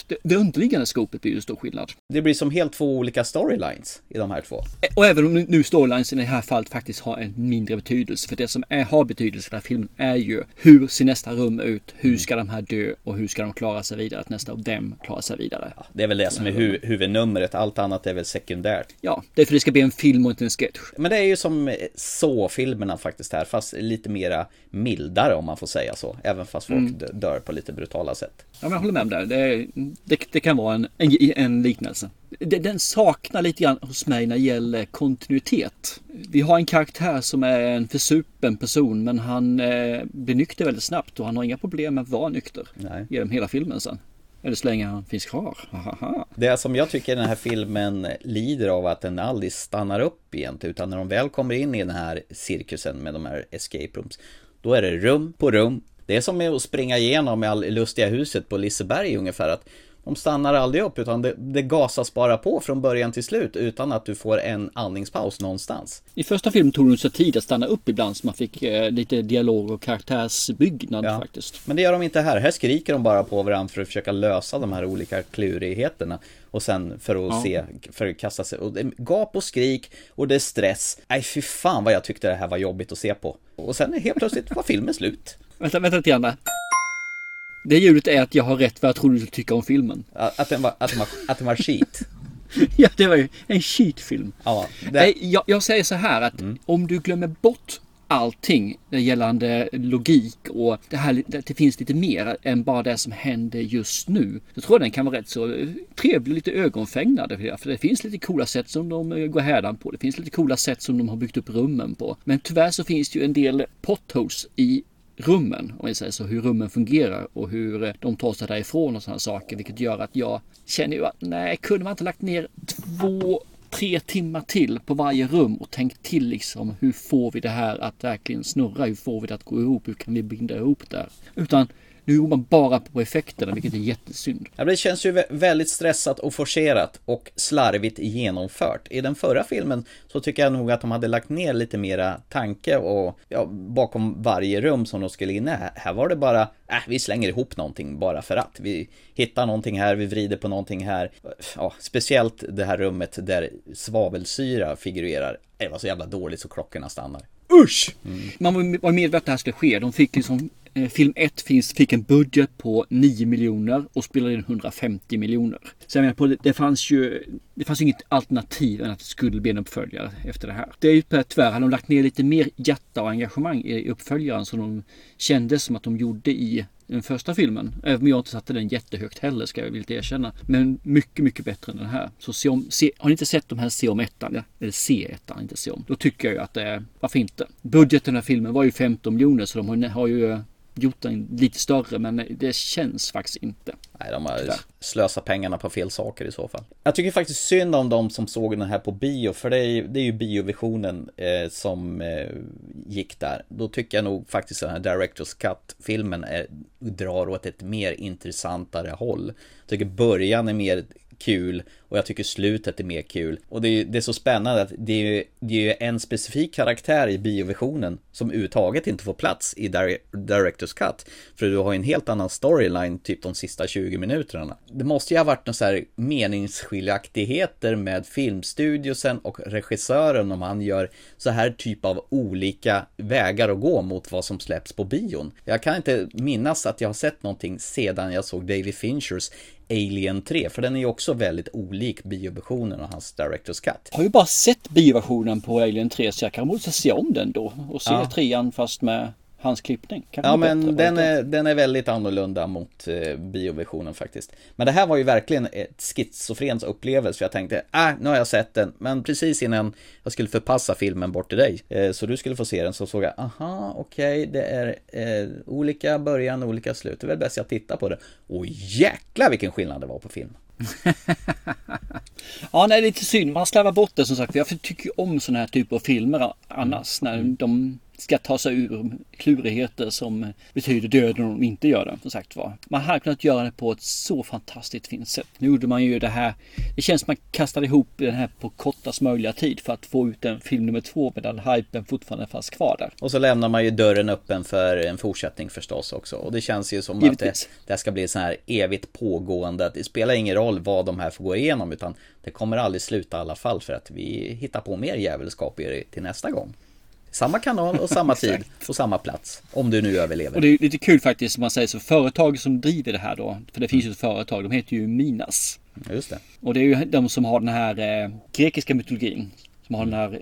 Det, det underliggande skopet blir ju stor skillnad. Det blir som helt två olika storylines i de här två. Eh, Och även om nu storylines i det här fallet faktiskt har en mindre betydelse. För det som är, har betydelse för den här filmen är ju hur ser nästa rum ut? Hur ska de här dö? Och hur ska de klara sig vidare? Att nästa av dem klarar sig vidare. Det är väl det som är hu- huvudnumret, allt annat är väl sekundärt. Ja, det är för det ska bli en film och inte en sketch. Men det är ju som eh, så-filmerna faktiskt här, fast lite mera mildare om man får säga så. Även fast folk Mm. dö- dör på lite brutala sätt. Ja, men jag håller med om det. Det, det, det kan vara en, en, en liknelse. Den saknar lite grann hos mig när det gäller kontinuitet. Vi har en karaktär som är en försupen person men han eh, blir nykter väldigt snabbt och han har inga problem med att vara nykter. Nej. Genom hela filmen sen. Eller så länge han finns kvar. Hahaha. Det som jag tycker den här filmen lider av att den aldrig stannar upp egentligen utan när de väl kommer in i den här cirkusen med de här escape rooms då är det rum på rum. Det är som med att springa igenom med all lustiga huset på Liseberg ungefär att de stannar aldrig upp utan det, det gasas bara på från början till slut utan att du får en andningspaus någonstans. I första filmen tog det så tid att stanna upp ibland så man fick eh, lite dialog och karaktärsbyggnad Ja. faktiskt. Men det gör de inte här. Här skriker de bara på varandra för att försöka lösa de här olika klurigheterna. Och sen för att Ja. se, för att kasta sig. Och det gap och skrik och det är stress. Nej fy fan vad jag tyckte det här var jobbigt att se på. Och sen helt plötsligt var filmen slut. Vänta, vänta lite grann. Det ljudet är att jag har rätt vad jag tror du tycker om filmen. Att den var, att den var, att den var skit. ja, det var ju en skitfilm. Ja, Nej, jag, jag säger så här att Mm. om du glömmer bort allting gällande logik och det här, det, det finns lite mer än bara det som händer just nu. Så tror jag den kan vara rätt så trevlig, lite ögonfängande. För det, det finns lite coola sätt som de eh, går hädan på. Det finns lite coola sätt som de har byggt upp rummen på. Men tyvärr så finns det ju en del potholes i rummen, om vi säger så, hur rummen fungerar och hur eh, de tar sig därifrån och sådana saker. Vilket gör att jag känner ju att nej, kunde man inte lagt ner två tre timmar till på varje rum och tänkt till liksom hur får vi det här att verkligen snurra? Hur får vi det att gå ihop? Hur kan vi binda ihop det här? Utan nu går man bara på effekterna, vilket är jättesynd. Ja, det känns ju vä- väldigt stressat och forcerat och slarvigt genomfört. I den förra filmen så tycker jag nog att de hade lagt ner lite mera tanke och ja, bakom varje rum som de skulle in i. Här- var det bara, äh, vi slänger ihop någonting bara för att. Vi hittar någonting här, vi vrider på någonting här. Ja, speciellt det här rummet där svavelsyra figurerar. Det var så jävla dåligt så klockorna stannar. Usch! Man var- medveten att det här skulle ske. De fick liksom Eh, film 1 finns, fick en budget på 9 miljoner och spelade in 150 miljoner. Så jag menar på det, det fanns ju Det fanns ju inget alternativ än att det skulle bli en uppföljare efter det här. Det är ju tyvärr, hade de lagt ner lite mer hjärta och engagemang i uppföljaren som de kände som att de gjorde i den första filmen. Även om jag inte satte den jättehögt heller ska jag villigt erkänna. Men mycket, mycket bättre än den här. Så se om, se, har ni inte sett de här Se om ettan, ja, eller Se ettan, inte Se om. Då tycker jag ju att det är, varför inte? Budgeten i den här filmen var ju 15 miljoner så de har, har ju gjort den lite större men det känns faktiskt inte. Nej, de har Tyvärr. slösat pengarna på fel saker i så fall. Jag tycker faktiskt synd om de som såg den här på bio, för det är det är ju biovisionen eh, som eh, gick där. Då tycker jag nog faktiskt den här Directors Cut-filmen är, drar åt ett mer intressantare håll. Jag tycker början är mer kul och jag tycker slutet är mer kul. Och det är, det är så spännande att det är, ju, det är en specifik karaktär i bioversionen som överhuvudtaget inte får plats i Directors Cut. För du har ju en helt annan storyline typ de sista 20 minuterna. Det måste ju ha varit någon så här meningsskiljaktigheter med filmstudiosen och regissören om han gör så här typ av olika vägar att gå mot vad som släpps på bion. Jag kan inte minnas att jag har sett någonting sedan jag såg David Finchers Alien 3, för den är ju också väldigt olik bioversionen och hans Directors Cut. Jag har ju bara sett bioversionen på Alien 3 så jag kan måste se om den då och se ja. trean fast med hans klippning. Kan ja men den är, den är väldigt annorlunda mot eh, bioversionen faktiskt. Men det här var ju verkligen ett schizofrens upplevelse för jag tänkte, äh, nu har jag sett den. Men precis innan jag skulle förpassa filmen bort till dig, eh, så du skulle få se den, så såg jag, aha, okej, okay, det är eh, olika början, olika slut. Det är väl bäst jag tittar på det. Och jäkla vilken skillnad det var på film. ja, nej, det är lite synd. Man slarvar bort det som sagt. Jag tycker ju om sådana här typer av filmer annars. När mm. de ska ta sig ur klurigheter som betyder döden om de inte gör det. Som sagt var. Man hade kunnat göra det på ett så fantastiskt fint sätt. Nu gjorde man ju det här. Det känns som man kastade ihop den här på kortast möjliga tid för att få ut en film nummer två medan hypen fortfarande fanns kvar där. Och så lämnar man ju dörren öppen för en fortsättning förstås också. Och det känns ju som Givetvis. att det, det ska bli så här evigt pågående. Det spelar ingen roll vad de här får gå igenom utan det kommer aldrig sluta i alla fall för att vi hittar på mer djävulskap till nästa gång. Samma kanal och samma tid och samma plats. Om du nu överlever. Och det är lite kul faktiskt, som man säger så. Företag som driver det här då. För det finns ju ett företag, de heter ju Minas. Just det. Och det är ju de som har den här eh, grekiska mytologin. Som har den här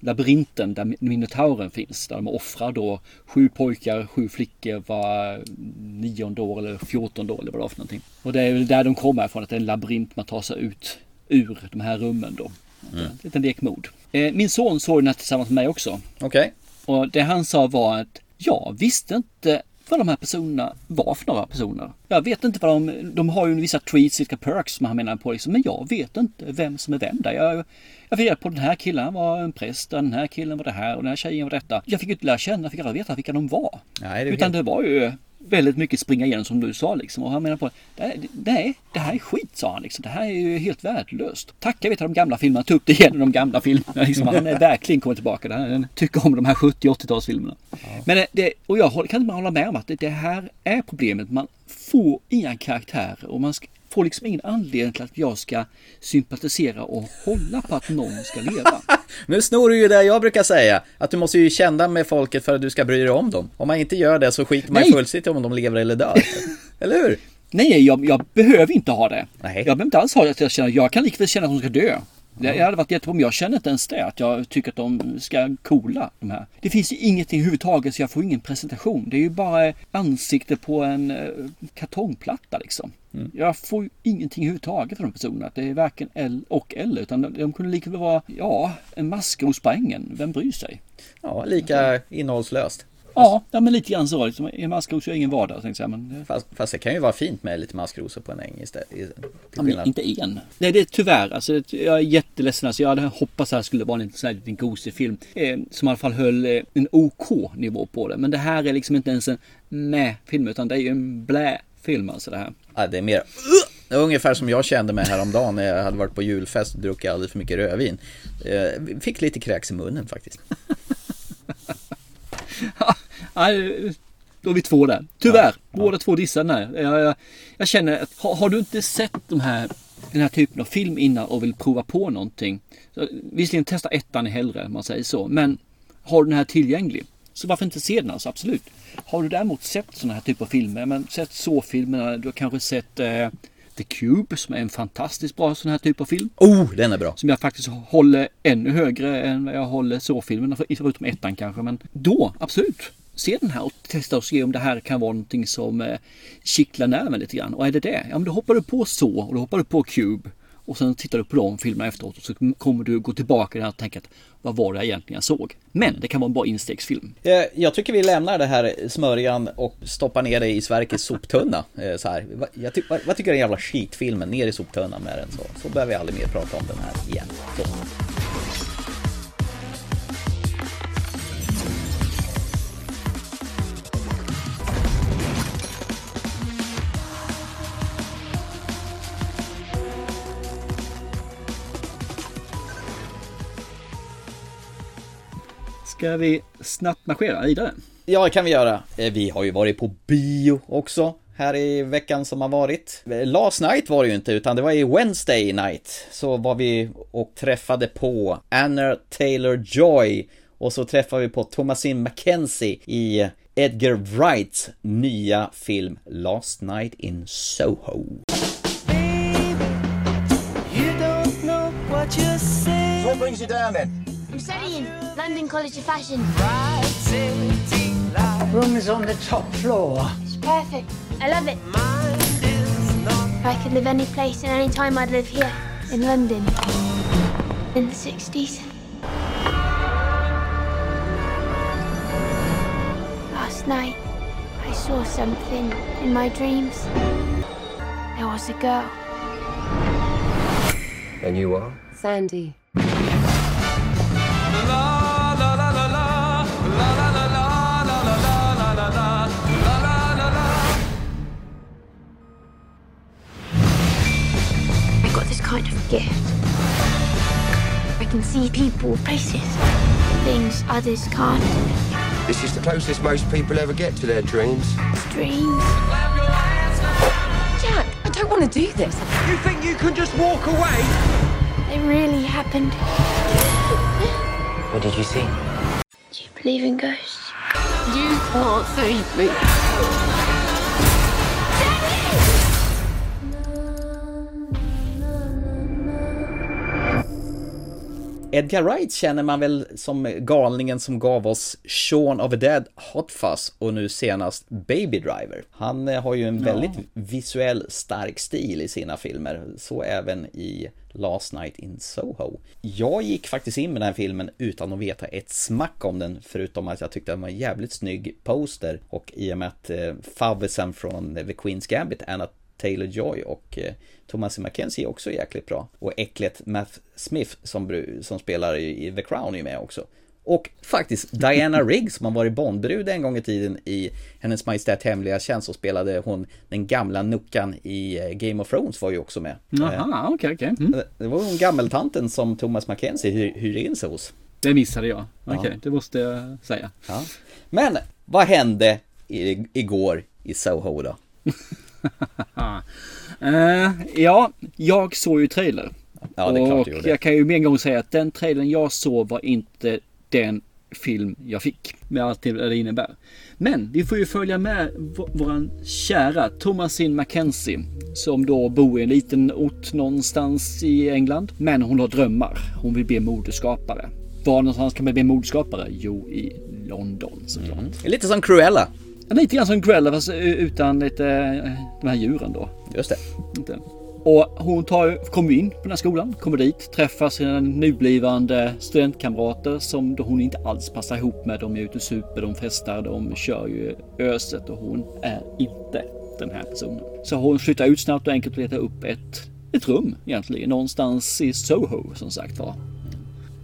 labyrinten där minotauren finns. Där de offrar då sju pojkar, sju flickor var nionde år eller fjortonde år eller vad det var för någonting. Och det är väl där de kommer ifrån, att det är en labyrint man tar sig ut ur de här rummen då. Mm. En liten lekmod. Eh, min son såg den här tillsammans med mig också. Okej. Okay. Och det han sa var att jag visste inte vad de här personerna var för några personer. Jag vet inte vad de, de har ju vissa treats, vilka perks som han menar på liksom, men jag vet inte vem som är vem där. Jag, jag fick reda på den här killen var en präst, den här killen var det här och den här tjejen var detta. Jag fick inte lära känna, fick aldrig veta vilka de var. Nej, det Utan helt... det var ju väldigt mycket springa igenom som du sa liksom. Och han menar på nej, det här är skit sa han liksom. Det här är ju helt värdelöst. Tacka vet de gamla filmerna, ta upp det igen i de gamla filmerna. Liksom. Han är verkligen kommit tillbaka. Han tycker om de här 70 80-talsfilmerna. Ja. Men det, och jag kan inte hålla med om att det här är problemet. Man får inga karaktärer och man ska, får liksom ingen anledning till att jag ska sympatisera och hålla på att någon ska leva. nu snor du ju det jag brukar säga, att du måste ju känna med folket för att du ska bry dig om dem. Om man inte gör det så skiter man fullständigt om de lever eller dör. eller hur? Nej, jag, jag, behöver inte ha det. Nej. Jag behöver inte alls ha det att jag känner, jag kan likväl känna att de ska dö. Det hade varit jättebra, men jag känner inte ens det. Att jag tycker att de ska coola de här. Det finns ju ingenting överhuvudtaget så jag får ingen presentation. Det är ju bara ansikte på en eh, kartongplatta liksom. Mm. Jag får ju ingenting överhuvudtaget från de personerna. Det är varken L och L utan de, de kunde lika väl vara, ja, en maskros på ängen. Vem bryr sig? Ja, lika innehållslöst. Ja, ja men lite grann så. Liksom, en maskrosor är ingen vardag. Tänkte jag, men... fast, fast det kan ju vara fint med lite maskrosor på en äng istället. Ja, men inte en. Nej, det är tyvärr. Alltså, jag är jätteledsen. Alltså, jag hade hoppats att det skulle vara en sån här liten gosig film. Eh, som i alla fall höll eh, en OK nivå på det. Men det här är liksom inte ens en med-film. Utan det är ju en blä-film alltså det här. Ja, det är mer det var ungefär som jag kände mig häromdagen när jag hade varit på julfest och druckit alldeles för mycket rödvin. Eh, fick lite kräks i munnen faktiskt. Då är vi två där. Tyvärr, ja, båda två dissade den här. Jag, jag, jag, känner att har, har, du inte sett de här, den här typen av film innan och vill prova på någonting. Så, visserligen testa ettan hellre, om man säger så. Men har du den här tillgänglig, så varför inte se den alltså, absolut. Har du däremot sett sådana här typer av filmer, men sett så-filmerna, du har kanske sett eh, The Cube som är en fantastiskt bra sån här typ av film. Oh, den är bra! Som jag faktiskt håller ännu högre än vad jag håller så-filmerna, förutom ettan kanske. Men då, absolut! se den här och testa och se om det här kan vara någonting som eh, kittlar nerven lite grann. Och är det det, ja men då hoppar du på så och då hoppar du på Cube. Och sen tittar du på de filmerna efteråt och så kommer du gå tillbaka och tänka att vad var det egentligen jag såg? Men det kan vara en bra instegsfilm. Eh, jag tycker vi lämnar det här smörjan och stoppar ner det i Sverkes soptunna. Eh, så här. Jag ty vad tycker du är den jävla skitfilmen? Ner i soptunnan med den så. Så behöver vi aldrig mer prata om den här igen. Så. Ska vi snabbt marschera vidare? Ja, det kan vi göra. Eh, Vi har ju varit på bio också här i veckan som har varit. Eh, Last night var det ju inte, utan det var i Wednesday night. Så var vi och träffade på Anna Taylor-Joy och så träffade vi på Thomasin McKenzie i Edgar Wrights nya film Last Night in Soho. You don't know what you're saying. So what brings you down then? I'm studying London College of Fashion. Right. Room is on the top floor. It's perfect. I love it. If I could live any place and any time, I'd live here in London in the 60s. Last night, I saw something in my dreams. There was a girl. And you are? Sandy. I got this kind of gift. I can see people, places, things others can't. This is the closest most people ever get to their dreams. Dreams. Jack, I don't want to do this. You think you can just walk away? They really happened. What did you see? Do you believe in ghosts? You can't save me. Edgar Wright känner man väl som galningen som gav oss Shaun of the Dead, Hot Fuzz och nu senast Baby Driver. Han eh, har ju en väldigt visuell stark stil i sina filmer, så även i Last Night in Soho. Jag gick faktiskt in med den här filmen utan att veta ett smack om den, förutom att jag tyckte den var en jävligt snygg poster och i och med att eh, favvisen från The Queen's Gambit, Anna Taylor-Joy och eh, Thomas Mackenzie är också jäkligt bra. Och äcklet Matt Smith som, som spelar i, i The Crown är med också. Och faktiskt Diana Rigg som har varit Bondbrud en gång i tiden i Hennes Majestät Hemliga Tjänst och spelade hon den gamla nuckan i eh, Game of Thrones var ju också med. Jaha, okej, okej. Mm. Eh, Det var hon gammeltanten som Thomas Mackenzie hyr, hyrde in sig hos. Det missade jag. Ja. Okej, det måste jag säga. Ja. Men vad hände i, igår i Soho då? Eh, ja, jag såg ju trailer. Ja, det är klart och du gjorde. jag kan ju med en gång säga att den trailern jag såg var inte den film jag fick. Med allt det innebär. Men vi får ju följa med våran kära Thomasin Mackenzie. Som då bor i en liten ort någonstans i England. Men hon har drömmar. Hon vill bli modeskapare. Var någonstans kan man bli modeskapare? Jo, i London såklart. Lite som Cruella. Lite grann som Cruella fast utan lite, eh, de här djuren då. Just det. Och hon tar, kommer in på den här skolan, kommer dit, träffar sina nublivande studentkamrater som då hon inte alls passar ihop med. De är ute och super, de festar, de kör ju öset och hon är inte den här personen. Så hon flyttar ut snabbt och enkelt och letar upp ett, ett rum egentligen, någonstans i Soho som sagt var.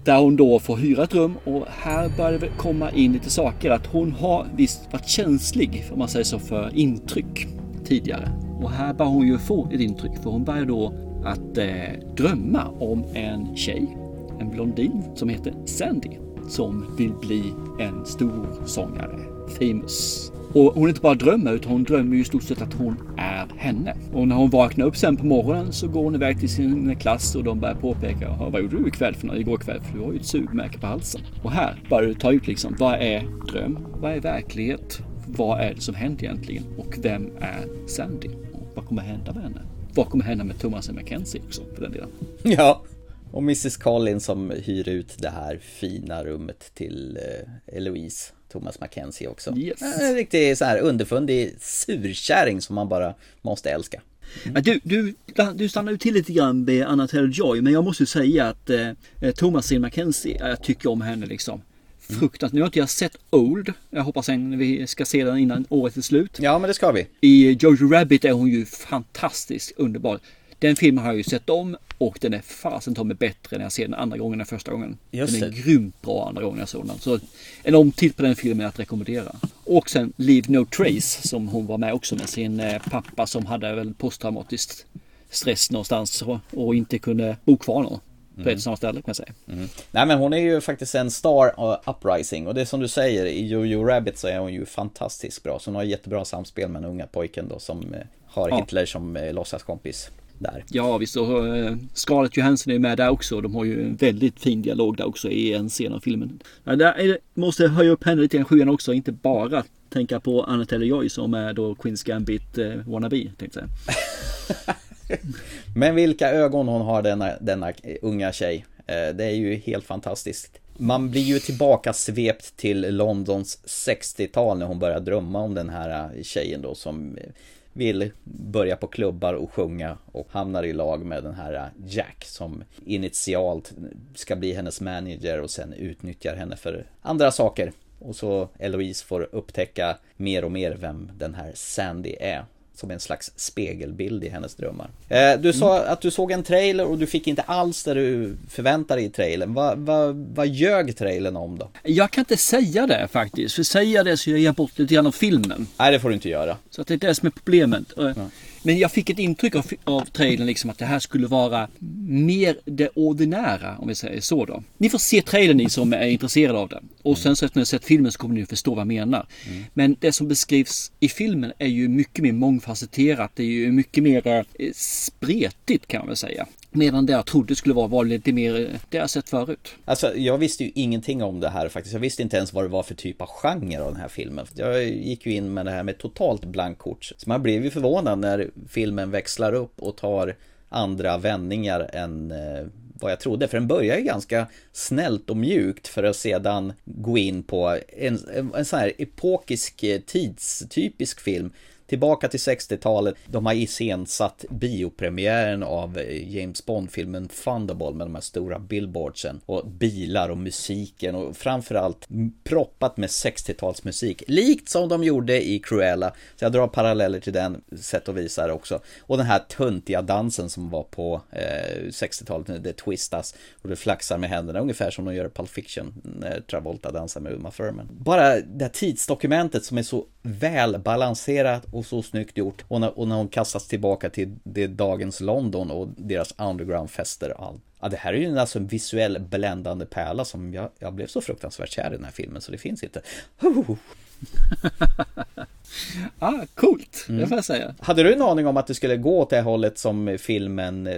Där hon då får hyra ett rum och här börjar det komma in lite saker att hon har visst varit känslig, om man säger så, för intryck tidigare. Och här börjar hon ju få ett intryck för hon börjar då att eh, drömma om en tjej, en blondin som heter Sandy som vill bli en stor sångare, famous. Och hon inte bara drömmer utan hon drömmer ju i stort sett att hon är henne. Och när hon vaknar upp sen på morgonen så går hon iväg till sin klass och de börjar påpeka vad gjorde du ikväll för något, igår kväll? För du har ju ett sugmärke på halsen. Och här börjar du ta ut liksom vad är dröm? Vad är verklighet? Vad är det som händer egentligen? Och vem är Sandy? Och vad kommer hända med henne? Vad kommer hända med Thomas Mackenzie också för den delen? Ja. Och Mrs Collins som hyr ut det här fina rummet till eh, Eloise. Thomas Mackenzie också. Yes. En riktig så här underfundig surkärring som man bara måste älska. Ja, Du, du, du stannar ju till lite grann med Anna Taylor-Joy men jag måste ju säga att eh, Thomasin Mackenzie, jag tycker om henne liksom. Fruktansvärt. Nu har inte jag sett Old. Jag hoppas att vi ska se den innan året är slut. Ja, men det ska vi. I Jojo Rabbit är hon ju fantastiskt underbar. Den filmen har jag ju sett om och den är fasen ta mig bättre när jag ser den andra gången än första gången. Just den är det. grymt bra andra gången jag såg den. Så en omtitt på den filmen är att rekommendera. Och sen Leave No Trace som hon var med också med sin eh, pappa som hade väl posttraumatiskt stress någonstans och, inte kunde bo kvar någon. på ett och samma ställe kan jag säga. Mm. Nej men hon är ju faktiskt en star uh, uprising och det är som du säger i Jojo Rabbit så är hon ju fantastiskt bra. Så hon har jättebra samspel med den unga pojken då som eh, har Ja. Hitler som eh, låtsaskompis där. Ja visst, och eh, Scarlett Johansson är med där också. De har ju en väldigt fin dialog där också i en scen av filmen. Ja, där måste höja upp henne lite grann sjuan också, inte bara tänka på Anna Taylor-Joy som är då Queens Gambit eh, wannabe, tänkte jag. Men vilka ögon hon har denna, denna unga tjej. Eh, Det är ju helt fantastiskt. Man blir ju tillbaka svept till Londons 60-tal när hon börjar drömma om den här eh, tjejen då som eh, vill börja på klubbar och sjunga och hamnar i lag med den här äh, Jack som initialt ska bli hennes manager och sen utnyttjar henne för andra saker. Och så Eloise får upptäcka mer och mer vem den här Sandy är. Som en slags spegelbild i hennes drömmar. Eh, du sa att du såg en trailer och du fick inte alls det du förväntade dig i trailern. Vad va, vad ljög trailern om då? Jag kan inte säga det faktiskt, för säger jag det så ger jag bort lite grann av filmen. Nej, det får du inte göra. Så att det är det som är problemet. Eh, Men jag fick ett intryck av, av trailern liksom att det här skulle vara mer det ordinära, om vi säger så då. Ni får se trailern ni som är intresserade av det. Och sen så efter ni har sett filmen så kommer ni förstå vad jag menar. Men det som beskrivs i filmen är ju mycket mer mångfacetterat. Det är ju mycket mer eh, spretigt kan man väl säga. Medan det jag trodde skulle vara var lite mer eh, det jag sett förut. Alltså jag visste ju ingenting om det här faktiskt. Jag visste inte ens vad det var för typ av genre av den här filmen. Jag gick ju in med det här med totalt blankkort. Så man blev ju förvånad när filmen växlar upp och tar andra vändningar än eh, vad jag trodde. För den börjar ju ganska snällt och mjukt för att sedan gå in på en, en, en sån här epokisk, eh, tidstypisk film. Tillbaka till 60-talet. De har iscensatt biopremiären av eh, James Bond-filmen Thunderball med de här stora billboardsen. Och bilar och musiken och framförallt proppat med 60-talsmusik. Likt som de gjorde i Cruella. Så jag drar paralleller till den sätt och vis här också. Och den här töntiga dansen som var på eh, 60-talet det twistas och det flaxar med händerna. Ungefär som de gör i Pulp Fiction när Travolta dansar med Uma Thurman. Bara det här tidsdokumentet som är så välbalanserat och och så snyggt gjort. Och när, och när hon kastas tillbaka till det dagens London och deras undergroundfester och allt. Ja, det här är ju alltså en visuell bländande pärla som jag, jag blev så fruktansvärt kär i den här filmen så det finns inte. Ah, coolt, det får jag säga. Hade du en aning om att det skulle gå åt det hållet som filmen eh,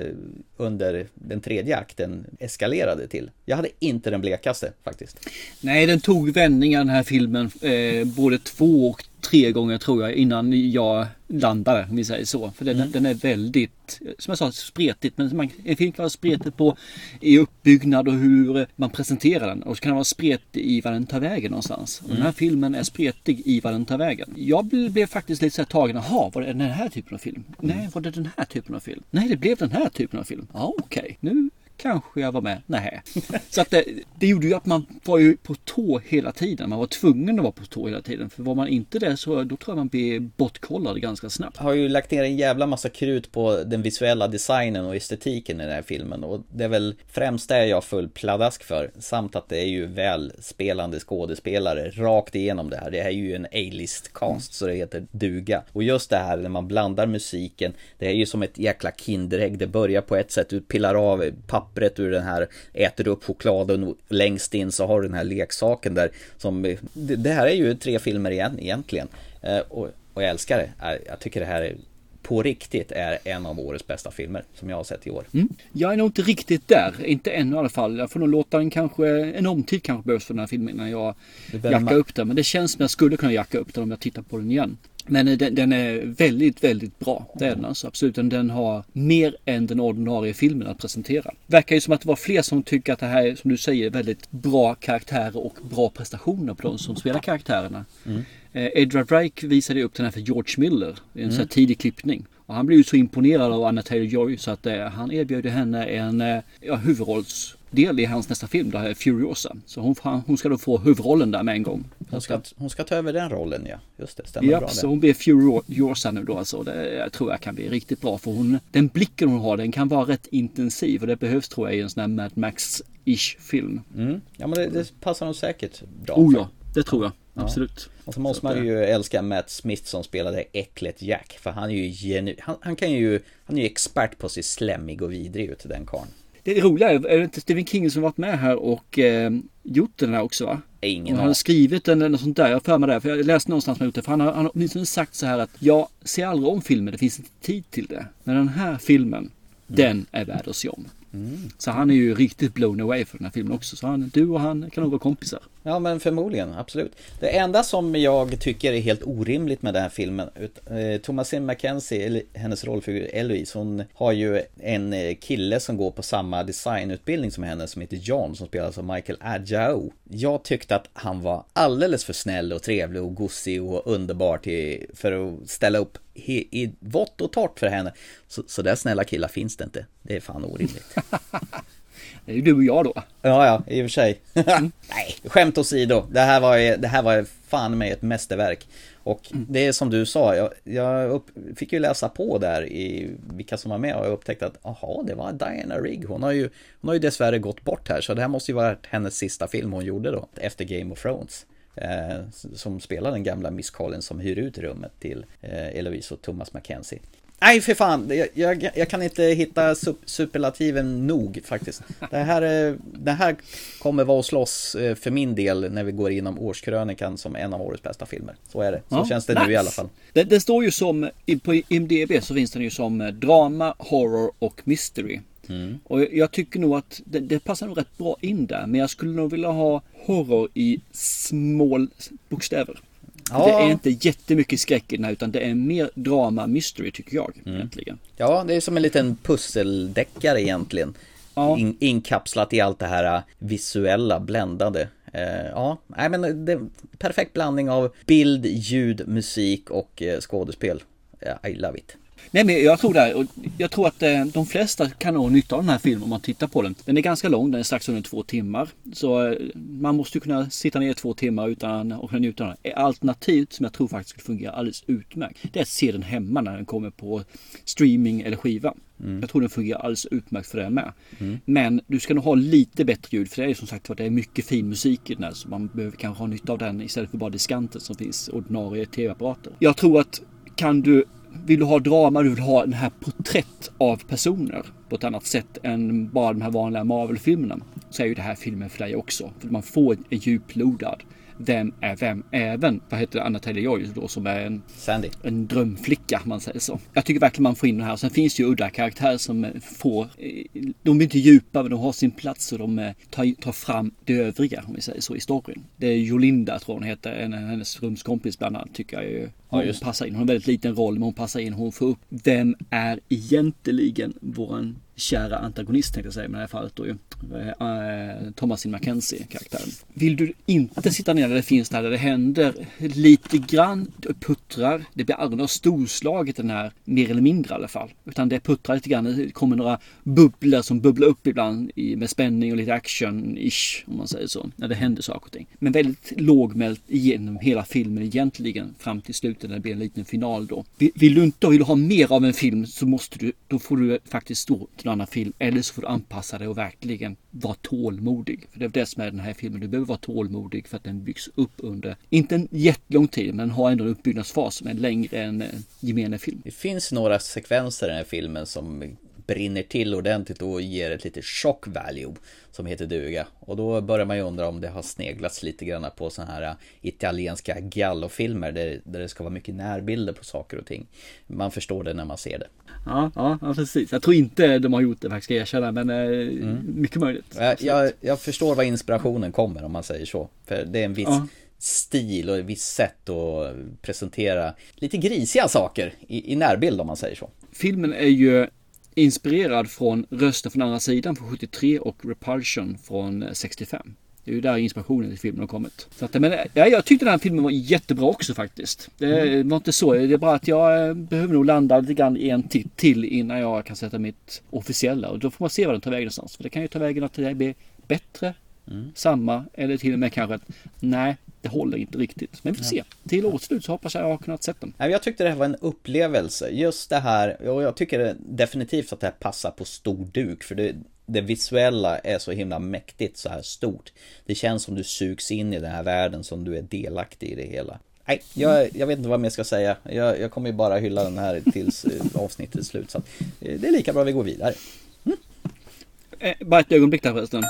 under den tredje akten eskalerade till? Jag hade inte den blekaste faktiskt. Nej, den tog vändningar den här filmen. Eh, både två och tre gånger tror jag innan jag landade, om vi säger så. För den, den är väldigt, som jag sa, spretigt. Men man, en film kan vara spretigt på i uppbyggnad och hur man presenterar den. Och så kan den vara spretig i vad den tar vägen någonstans. Och Den här filmen är spretig i vad den tar vägen. Jag blev, blev faktiskt lite så här tagen. Jaha, var det den här typen av film? Nej, var det den här typen av film? Nej, det blev den här typen av film. Ja, okej. Nu kanske jag var med. Nej. Så att det, det gjorde ju att man var ju på tå hela tiden. Man var tvungen att vara på tå hela tiden. För var man inte det så då tror jag man blir bortkollad ganska snabbt. har ju lagt ner en jävla massa krut på den visuella designen och estetiken i den här filmen och det är väl främst det jag full pladask för samt att det är ju väl spelande skådespelare rakt igenom det här. Det här är ju en A-list cast så det heter duga. Och just det här när man blandar musiken, det är ju som ett jäkla kinderägg. Det börjar på ett sätt, du pillar av eh, pappret ur den här, äter upp chokladen och längst in så har du den här leksaken där som, det, här är ju tre filmer igen egentligen. Eh, Och, och jag älskar det. Jag- Jag tycker det här är på riktigt är en av årets bästa filmer som jag har sett i år. Mm. Jag är nog inte riktigt där. Inte ännu i alla fall. Jag får nog låta den kanske, en omtid kanske behövs för den här filmen innan jag jackar upp den. Men det känns som jag skulle kunna jacka upp den om jag tittar på den igen. Men eh, den, den är väldigt, väldigt bra. Det är den alltså. Absolut. Den, har mer än den ordinarie filmen att presentera. Verkar ju som att det var fler som tycker att det här är, som du säger, väldigt bra karaktärer och bra prestationer på de som spelar karaktärerna. Mm. Eh, Edward Wright visade upp den här för George Miller i en Mm. tidig klippning. Och han blev ju så imponerad av Anna Taylor-Joy så att eh, han erbjöd henne en eh, ja, huvudrollsdel i hans nästa film, det här är Furiosa. Så hon, hon ska då få huvudrollen där med en gång. Hon ska, hon ska ta över den rollen ja, just det, stämmer Ja, bra så det. hon blir Furiosa nu då alltså. Det jag tror jag kan bli riktigt bra för hon, den blicken hon har den kan vara rätt intensiv och det behövs tror jag i en sån här Mad Max-ish film. Mm. Ja men det, det passar nog säkert bra. Oh ja, det tror jag. Ja. Absolut. Och så måste Så man ju älska Matt Smith som spelade äcklet Jack. För han är ju genu... han, han kan ju... Han är ju expert på att se slemmig och vidrig ut den karln. Det roliga är, är det inte Stephen King som varit med här och eh, gjort den här också va? Ingen han har skrivit den eller något sånt där. Jag för mig det. För jag läste någonstans med det. För han har, han har åtminstone sagt så här att jag ser aldrig om filmer. Det finns inte tid till det. Men den här filmen, den är värd att se om. Mm. Så han är ju riktigt blown away för den här filmen också. Så han, du och han kan nog vara kompisar. Ja men förmodligen, absolut. Det enda som jag tycker är helt orimligt med den här filmen eh, Thomasin McKenzie, hennes rollfigur Eloise, hon har ju en eh, kille som går på samma designutbildning som henne som heter John som spelas av Michael Adjao. Jag tyckte att han var alldeles för snäll och trevlig och gosig och underbar till, för att ställa upp i, i vått och torrt för henne. Så, så där snälla killar finns det inte. Det är fan orimligt. Det är ju du och jag då. Ja, ja, i och för sig. Nej, skämt åsido. Det här var, det här var fan med ett mästerverk. Och det är som du sa, jag, jag upp, fick ju läsa på där i vilka som var med och jag upptäckte att aha, det var Diana Rigg. Hon har ju, hon har ju dessvärre gått bort här, så det här måste ju vara hennes sista film hon gjorde då, efter Game of Thrones. Eh, som spelar den gamla Miss Collins som hyr ut rummet till eh, Eloise och Thomas Mackenzie. Nej för fan, jag, jag, jag kan inte hitta sup, superlativen nog faktiskt. Det här, det här kommer vara att slåss eh, för min del när vi går inom årskrönikan som en av årets bästa filmer. Så är det, så Ja, känns det nice. nu i alla fall. Det, det står ju som, på IMDB så finns den ju som eh, drama, horror och mystery. Mm. Och jag- jag tycker nog att det, det passar nog rätt bra in där. Men jag skulle nog vilja ha horror i små bokstäver. Ja. Det är inte jättemycket skräck i den här utan det är mer drama, mystery tycker jag Mm. egentligen. Ja, det är som en liten pusseldeckare egentligen. In, inkapslat i allt det här äh, visuella, bländade. Eh, ja, nej men det är perfekt blandning av bild, ljud, musik och eh, skådespel. I love it. Nej men jag tror det. Och jag tror att eh, de flesta kan ha nytta av den här filmen om man tittar på den. Den är ganska lång, den är strax under två timmar. Så eh, man måste ju kunna sitta ner i två timmar utan att kunna njuta av den. Alternativt som jag tror faktiskt skulle fungera alldeles utmärkt. Det är att se den hemma när den kommer på streaming eller skiva. Mm. Jag tror den fungerar alldeles utmärkt för det med. Mm. Men du ska nog ha lite bättre ljud för det är som sagt var det är mycket fin musik i den här så man behöver kanske ha nytta av den istället för bara diskanten som finns ordinarie tv-apparater. Jag tror att kan du vill du ha drama, du vill ha den här porträtt av personer på ett annat sätt än bara de här vanliga Marvel-filmerna. Så är ju det här filmen för dig också. För man får en djuplodad vem är vem? Även, vad heter det, Anna Taylor-Joy då som är en, Sandy. en drömflicka man säger så. Jag tycker verkligen man får in den här. Sen finns det ju udda karaktärer som eh, får, eh, de är inte djupa men de har sin plats och de eh, tar, tar fram det övriga om vi säger så i storyn. Det är Jolinda tror hon heter, en, hennes rumskompis bland annat tycker jag ju. Hon Ja, passar in, hon har en väldigt liten roll men hon passar in. Hon får upp, vem är egentligen våran kära antagonist tänkte jag säga, men i det här fallet då ju eh, Thomasin Mackenzie karaktären. Vill du inte sitta ner där det finns där, det händer lite grann, det puttrar, det blir aldrig något storslaget den här, mer eller mindre i alla fall. Utan det puttrar lite grann, det kommer några bubblor som bubblar upp ibland i, med spänning och lite action-ish om man säger så. När det händer saker och ting. Men väldigt lågmält igenom hela filmen egentligen fram till slutet när det blir en liten final då. Vill, vill du inte, vill du ha mer av en film så måste du, då får du faktiskt stå till en annan film. Eller så får du anpassa dig och verkligen vara tålmodig. För det är det som är den här filmen. Du behöver vara tålmodig för att den byggs upp under, inte en jättelång tid, men har ändå en uppbyggnadsfas som är längre än gemene film. Det finns några sekvenser i den här filmen som brinner till ordentligt och ger ett litet shock value som heter duga. Och då börjar man ju undra om det har sneglats lite grann på sådana här äh, italienska giallofilmer där, där det ska vara mycket närbilder på saker och ting. Man förstår det när man ser det. Ja, ja, precis. Jag tror inte de har gjort det faktiskt, ska jag erkänna, men eh, mycket möjligt. Jag, jag, jag förstår var inspirationen kommer om man säger så. För det är en viss Ja. stil och ett visst sätt att presentera lite grisiga saker i, i närbild om man säger så. Filmen är ju inspirerad från Rösten från andra sidan från 73 och Repulsion från eh, 65. Det är ju där inspirationen till filmen har kommit. Så att, men, ja, jag tyckte den här filmen var jättebra också faktiskt. Det var inte så. Det är bara att jag eh, behöver nog landa lite grann i en titt till innan jag kan sätta mitt officiella. Och då får man se vad den tar vägen någonstans. För det kan ju ta vägen att det blir bättre, samma eller till och med kanske att nej, det håller inte riktigt. Men vi får se. Till årets slut så hoppas jag att jag har kunnat sett den. Nej, Jag tyckte det här var en upplevelse. Just det här, och jag tycker definitivt att det här passar på stor duk. För det, det visuella är så himla mäktigt så här stort. Det känns som du sugs in i den här världen som du är delaktig i det hela. Nej, jag, jag vet inte vad mer jag ska säga. Jag, jag kommer ju bara hylla den här tills eh, avsnittet är slut. Så att, eh, det är lika bra vi går vidare. Eh, bara ett ögonblick där förresten.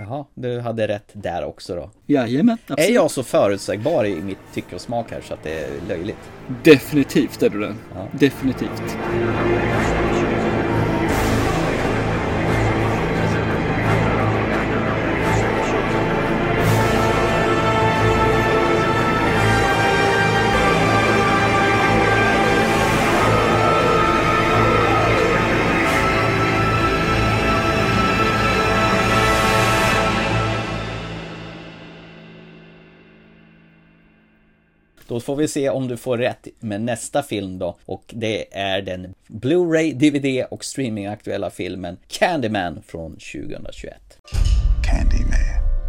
Jaha, du hade rätt där också då. Jajamän, absolut. Är jag så förutsägbar i mitt tycke och smak här så att det är löjligt? Definitivt är du det. Definitivt. Får vi se om du får rätt med nästa film då. Och det är den Blu-ray, DVD och streamingaktuella filmen Candyman från 2021. Candyman.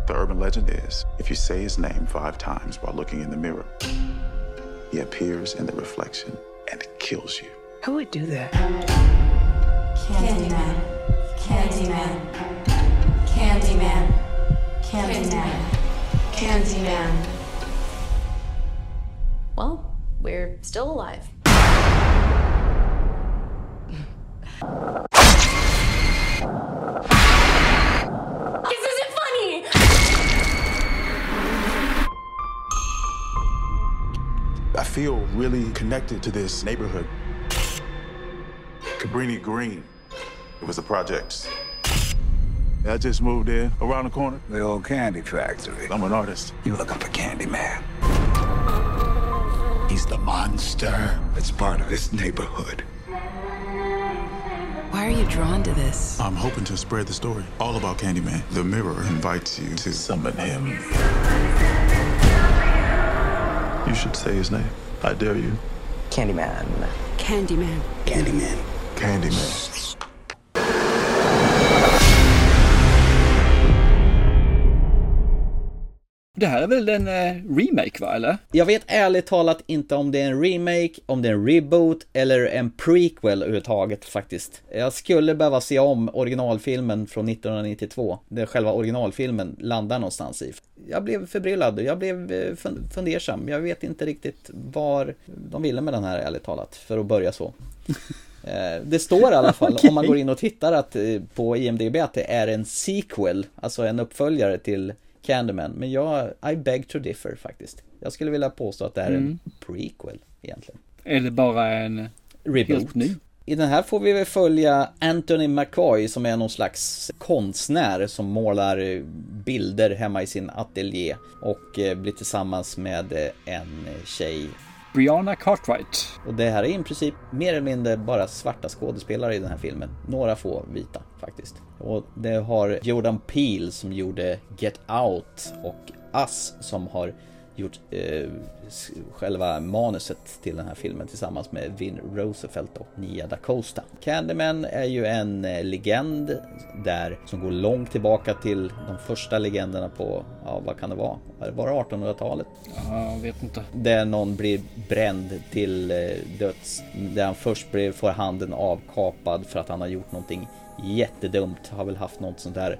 The urban legend is if you say his name five times while looking in the mirror, he appears in the reflection and kills you. Who would do that? Candyman. Candyman. Candyman. Candyman. Candyman. Well, we're still alive. This isn't funny! I feel really connected to this neighborhood. Cabrini Green. It was the projects. I just moved in around the corner. The old candy factory. I'm an artist. You look looking for Candyman? He's the monster that's part of this neighborhood. Why are you drawn to this? I'm hoping to spread the story all about Candyman. The mirror invites you to summon him. You should say his name. I dare you. Candyman. Candyman. Candyman. Candyman. Det här är väl en eh, remake va, eller? Jag vet ärligt talat inte om det är en remake, om det är en reboot eller en prequel överhuvudtaget faktiskt. Jag skulle behöva se om originalfilmen från 1992, där själva originalfilmen landar någonstans i. Jag blev förbryllad, jag blev eh, fun- fundersam. Jag vet inte riktigt var de ville med den här ärligt talat, för att börja så. Eh, Det står i alla fall, Okej. om man går in och tittar att, eh, på IMDB att det är en sequel, alltså en uppföljare till Candyman. Men jag, I beg to differ faktiskt. Jag skulle vilja påstå att det här är Mm. en prequel egentligen. Eller bara en Reboot. helt ny? I den här får vi väl följa Anthony McCoy som är någon slags konstnär som målar eh, bilder hemma i sin ateljé och eh, blir tillsammans med eh, en tjej Brianna Cartwright. Och det här är i princip mer eller mindre bara svarta skådespelare i den här filmen. Några få vita faktiskt. Och det har Jordan Peele som gjorde Get Out och Us som har gjort eh, själva manuset till den här filmen tillsammans med Vin Roosevelt och Nia Da Costa. Candyman är ju en eh, legend där som går långt tillbaka till de första legenderna på, ja vad kan det vara? Var det 1800-talet? Ja, jag vet inte. Där någon blir bränd till eh, döds. Där han först blir, får handen avkapad för att han har gjort någonting jättedumt. Har väl haft något sånt där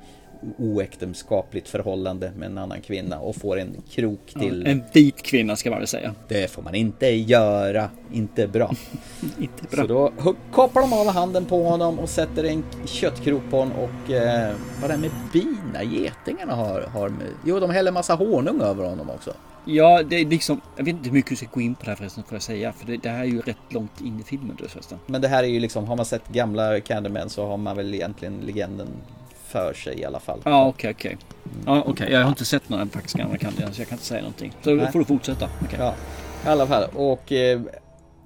oäktenskapligt förhållande med en annan kvinna och får en krok till. En vit kvinna ska man väl säga. Det får man inte göra. Inte bra. inte bra. Så då kapar de av handen på honom och sätter en köttkrok på honom och eh, vad det med bina, getingarna har, har med, Jo, de häller massa honung över honom också. Ja, det är liksom, jag vet inte hur mycket du ska gå in på det här förresten får jag säga. För det, det här är ju rätt långt in i filmen du förresten. Men det här är ju liksom, har man sett gamla Candyman så har man väl egentligen legenden för sig i alla fall. Ja, okej, okej. Ja, okej. Jag har inte sett några faktiskt gamla Candyman så jag kan inte säga någonting. Så då får du fortsätta. Okej. Ja, i alla fall. Och eh,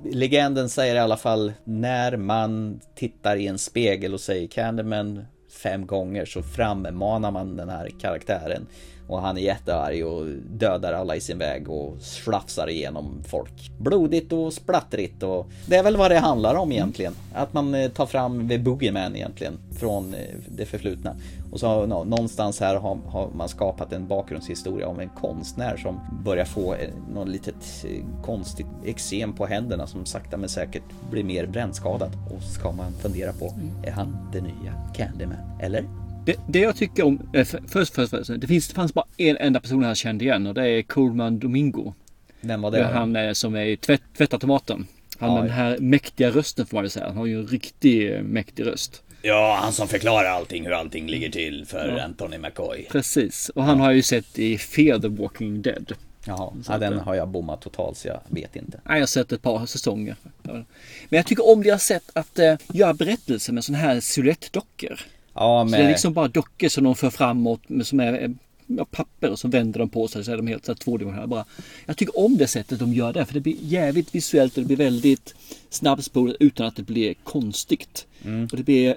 legenden säger i alla fall när man tittar i en spegel och säger Candyman fem gånger så frammanar man den här karaktären. Och han är jättearg och dödar alla i sin väg och slafsar igenom folk. Blodigt och splattrigt och det är väl vad det handlar om egentligen. Att man eh, tar fram The Boogeyman egentligen från eh, det förflutna. Och så någonstans här har, har man skapat en bakgrundshistoria om en konstnär som börjar få eh, något litet konstigt eksem på händerna som sakta men säkert blir mer brännskadad. Och ska man fundera på, är han den nya Candyman? Eller? Det, det jag tycker om, eh, för- först, först, först det, finns, det fanns bara en enda person jag kände igen och det är Coleman Domingo. Vem var Det det? är han eh, som är tvätt, tvättautomaten. Han Ja, med den här mäktiga rösten får man väl säga. Han har ju en riktig eh, mäktig röst. Ja, han som förklarar allting, hur allting ligger till för ja. Anthony McCoy. Precis, och han ja. har ju sett i Fear the Walking Dead. Jaha, ja, den har jag bommat totalt så jag vet inte. Nej, jag har sett ett par säsonger. Men jag tycker om deras sätt att göra berättelser med sådana här silhuettdockor. Ja, med... Så det är liksom bara dockor som de för framåt som är ja, papper och så vänder de på sig så är de helt så här, tvådimensionella bara. Jag tycker om det sättet de gör det för det blir jävligt visuellt och det blir väldigt snabbspolat utan att det blir konstigt. Mm. Och det blir eh,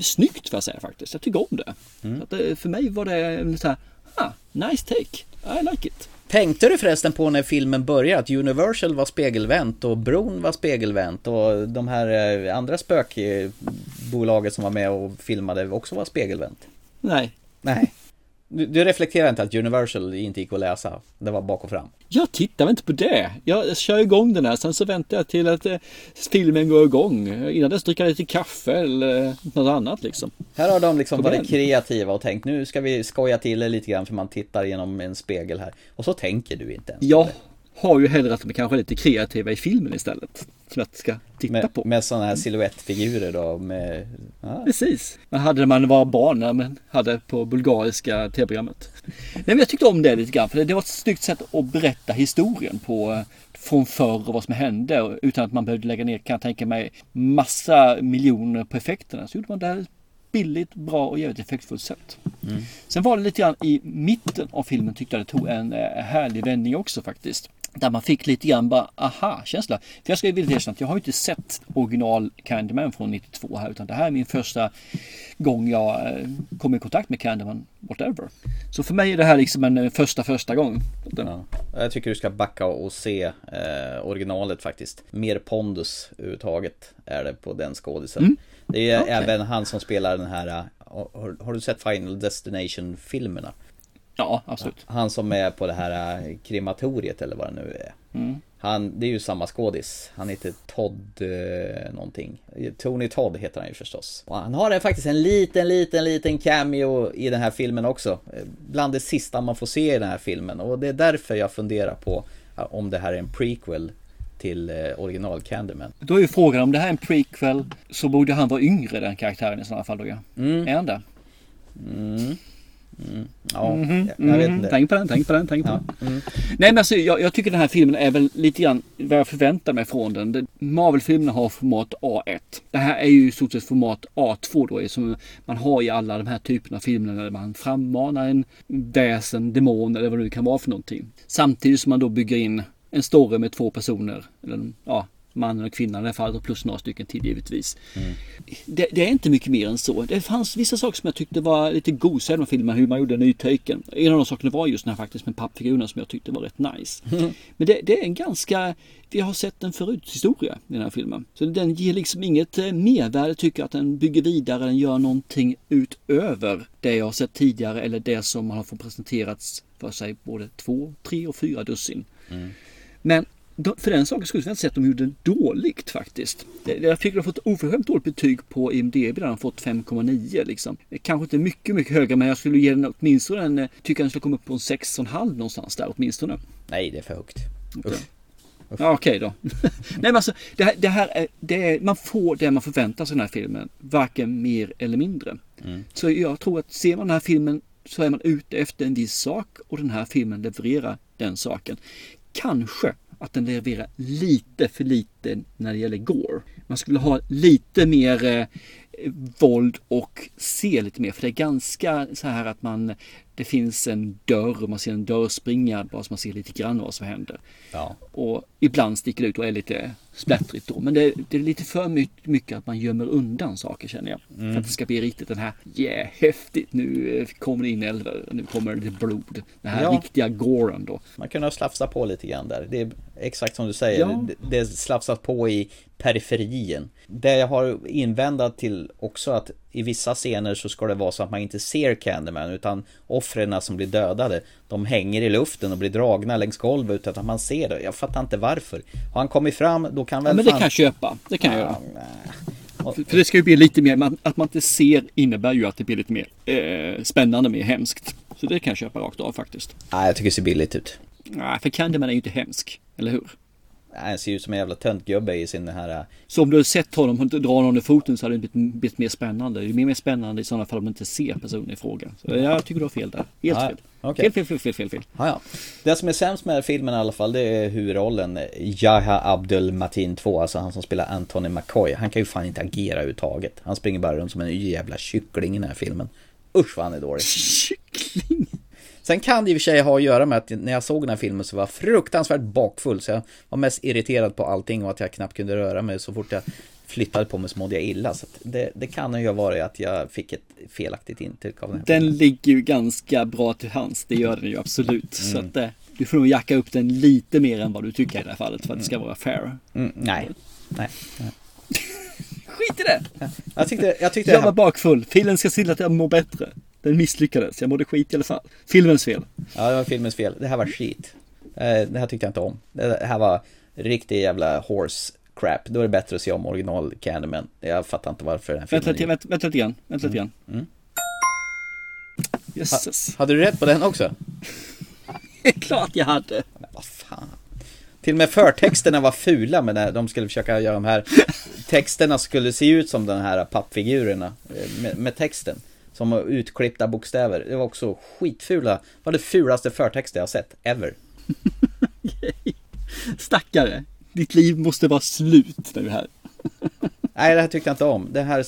snyggt får jag säga faktiskt. Jag tycker om det. Mm. Att, för mig var det så här, ah, nice take. I like it. Tänkte du förresten på när filmen började att Universal var spegelvänt och bron var spegelvänt och de här eh, andra spökbolaget som var med och filmade också var spegelvänt? Nej. Nej. Du, du reflekterar inte att Universal inte gick att läsa? Det var bak och fram? Jag tittar inte på det. Jag kör igång den här, sen så väntar jag till att eh, filmen går igång. Innan dess dricker jag lite kaffe eller något annat liksom. Här har de liksom varit kreativa och tänkt nu ska vi skoja till det lite grann för man tittar genom en spegel här. Och så tänker du inte ens Ja, har ju hellre att de är kanske lite kreativa i filmen istället. Som jag ska titta med, på. Med sådana här siluettfigurer då med... Ja. Precis. Man hade när man var barn, när man hade på bulgariska tv-programmet. Nej men jag tyckte om det lite grann för det var ett snyggt sätt att berätta historien på. Eh, från förr och vad som hände utan att man behövde lägga ner, kan jag tänka mig, massa miljoner på effekterna. Så gjorde man det här billigt, bra och jävligt effektfullt sätt. Mm. Sen var det lite grann i mitten av filmen tyckte jag det tog en eh, härlig vändning också faktiskt. Där man fick lite grann bara aha-känsla. För jag ska vilja erkänna att jag har inte sett original Candyman från 92 här utan det här är min första gång jag eh, kom i kontakt med Candyman whatever. Så för mig är det här liksom en eh, första första gång. Ja. Jag tycker du ska backa och se eh, originalet faktiskt. Mer pondus överhuvudtaget är det på den skådisen. Mm. Det är okay. även han som spelar den här eh, har, har, du sett Final Destination filmerna? Ja, absolut. Han som är på det här äh, krematoriet eller vad det nu är. Mm. Han, det är ju samma skådis. Han heter Todd eh, någonting. Tony Todd heter han ju förstås. Och han har faktiskt en liten, liten, liten cameo i den här filmen också. Bland det sista man får se i den här filmen. Och det är därför jag funderar på om det här är en prequel till original Candyman. Då är ju frågan om det här är en prequel så borde han vara yngre den karaktären i sådana fall då ja. Mm. Är han det? Mm. Mm. Ja, mm -hmm. jag, jag vet inte. Tänk på den, tänk på den, tänk på ja. den. Mm. Nej men alltså jag, jag, tycker den här filmen är väl lite grann vad jag förväntar mig från den. Marvel-filmerna har format A1. Det här är ju i stort sett format A2 då, som man har i alla de här typerna av filmer där man frammanar en väsen, demon eller vad det nu kan vara för någonting. Samtidigt som man då bygger in en story med två personer. Eller, ja, mannen och kvinnan i det här fallet och plus några stycken till givetvis. Mm. Det, det, är inte mycket mer än så. Det fanns vissa saker som jag tyckte var lite gosiga med filmen, hur man gjorde nytaken. En av de sakerna var just den här faktiskt med pappfigurerna som jag tyckte var rätt nice. Mm. Men det, det, är en ganska, vi har sett den förut historia i den här filmen. Så den ger liksom inget eh, mervärde, tycker att den bygger vidare, den gör någonting utöver det jag har sett tidigare eller det som har fått presenterats för sig både två, tre och fyra dussin. Mm. Men för den saken skulle jag inte säga att de gjorde det dåligt faktiskt. Jag tycker de har fått oförskämt dåligt betyg på IMDB där de fått 5,9 liksom. Kanske inte mycket, mycket högre men jag skulle ge den åtminstone en, tycker den skulle komma upp på en 6,5 någonstans där åtminstone. Nej, det är för högt. Okay. Ja, okej okay då. Nej men alltså, det här, det här är, det är, man får det man förväntar sig i den här filmen. Varken mer eller mindre. Mm. Så jag tror att ser man den här filmen så är man ute efter en viss sak och den här filmen levererar den saken. Kanske att den levererar lite för lite när det gäller Gore. Man skulle ha lite mer eh, våld och se lite mer. För det är ganska så här att man det finns en dörr man ser en dörr springa bara så man ser lite grann vad som händer. Ja. Och ibland sticker det ut och är lite splattrigt då. Men det, det, är lite för mycket att man gömmer undan saker känner jag. Mm. För att det ska bli riktigt den här, yeah, häftigt, nu eh, kommer det in älvar, nu kommer det blod. Den här ja. riktiga goren då. Man kunde ha slafsat på lite grann där. Det är exakt som du säger, ja. det, det slafsas på i periferien. Det jag har invändat till också att i vissa scener så ska det vara så att man inte ser Candyman utan offren som blir dödade de hänger i luften och blir dragna längs golvet utan att man ser det. Jag fattar inte varför. Har han kommit fram då kan väl... Ja, men det fan... kan jag köpa. Det kan jag göra. För det ska ju bli lite mer, att man inte ser innebär ju att det blir lite mer eh, spännande, mer hemskt. Så det kan jag köpa rakt av faktiskt. Nej, jag tycker det ser billigt ut. Nej, för Candyman är ju inte hemsk, eller hur? Han ser ut som en jävla töntgubbe i sin här... äh, Så om du har sett honom dra någon i foten så hade det blivit, blivit mer spännande. Det är mer, mer spännande i sådana fall om man inte ser personen i fråga. Så jag tycker du har fel där. Helt Ja, fel. okej. fel. Fel, fel, fel, fel, fel. Ja, ja. Det som är sämst med filmen i alla fall det är huvudrollen Jaha Abdul Matin 2, alltså han som spelar Anthony McCoy. Han kan ju fan inte agera överhuvudtaget. Han springer bara runt som en jävla kyckling i den här filmen. Usch vad han är dålig. Kyckling? Sen kan det i och för sig ha att göra med att när jag såg den här filmen så var jag fruktansvärt bakfull. Så jag var mest irriterad på allting och att jag knappt kunde röra mig. Så fort jag flyttade på mig så mådde jag illa. Så det, det kan ju ha varit att jag fick ett felaktigt intryck av den här Den ligger ju ganska bra till hands. Det gör den ju absolut. Så att eh, du får nog jacka upp den lite mer än vad du tycker i det här fallet för att det ska vara fair. Mm, nej. Nej. nej. Skit i det! Jag tyckte, jag tyckte Jag var här, bakfull. Filmen ska se till att jag mår bättre. Den misslyckades. Jag mådde skit i alla fall. Filmens fel. Ja, det var filmens fel. Det här var skit. Eh, Det här tyckte jag inte om. Det här var riktig jävla horse crap. Då är det bättre att se om original Candyman. Jag fattar inte varför den här Vänta filmen lite, vänta, vänta lite grann. Vänta lite grann. Mm. Jösses. Hade du rätt på den också? Klart jag hade. Men vad fan. Till och med förtexterna var fula men när de skulle försöka göra de här texterna skulle se ut som de här pappfigurerna eh, med, med texten. Som utklippta bokstäver. Det var också skitfula. Det var det fulaste förtexter jag sett, ever. Stackare. Ditt liv måste vara slut nu här. Nej, det här tyckte jag inte om. Det här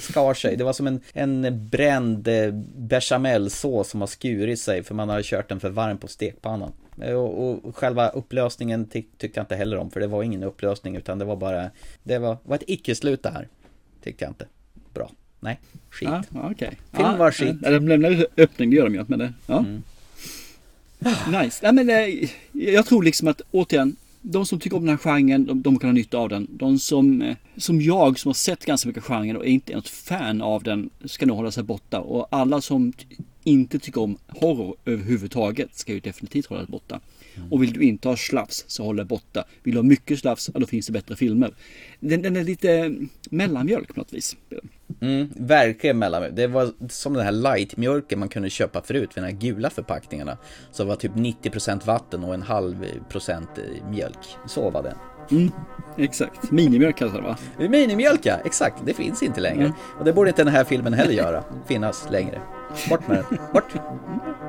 skar sig. Det var som en, en bränd eh, bechamelsås som har skurit sig för man har kört den för varm på stekpannan. Och, och själva upplösningen ty tyckte jag inte heller om för det var ingen upplösning utan det var bara Det var, var ett icke-slut det här. Tyckte jag inte. Nej, skit. Ja, ja, okej. Film ja, var skit. Ja, de lämnar öppning, det gör de ju. Men det, ja. Nice. Nej, men, eh, jag tror liksom att återigen, de som tycker om den här genren, de, de kan ha nytta av den. De som, eh, som jag som har sett ganska mycket genren och inte är något fan av den ska nog hålla sig borta. Och alla som inte tycker om horror överhuvudtaget ska ju definitivt hålla sig borta. Och vill du inte ha slafs så håll dig borta. Vill du ha mycket slafs, ja, då finns det bättre filmer. Den, den är lite eh, mellanmjölk på något vis. Mm, verkligen mellanmjölk. Det var som den här light-mjölken man kunde köpa förut vid de här gula förpackningarna. Så det var typ 90% vatten och en halv procent eh, mjölk. Så var den. Mm, exakt. Minimjölk kallas det va? Minimjölk ja, exakt. Det finns inte längre. Mm. Och det borde inte den här filmen heller göra. Finnas längre. Bort med den. Bort.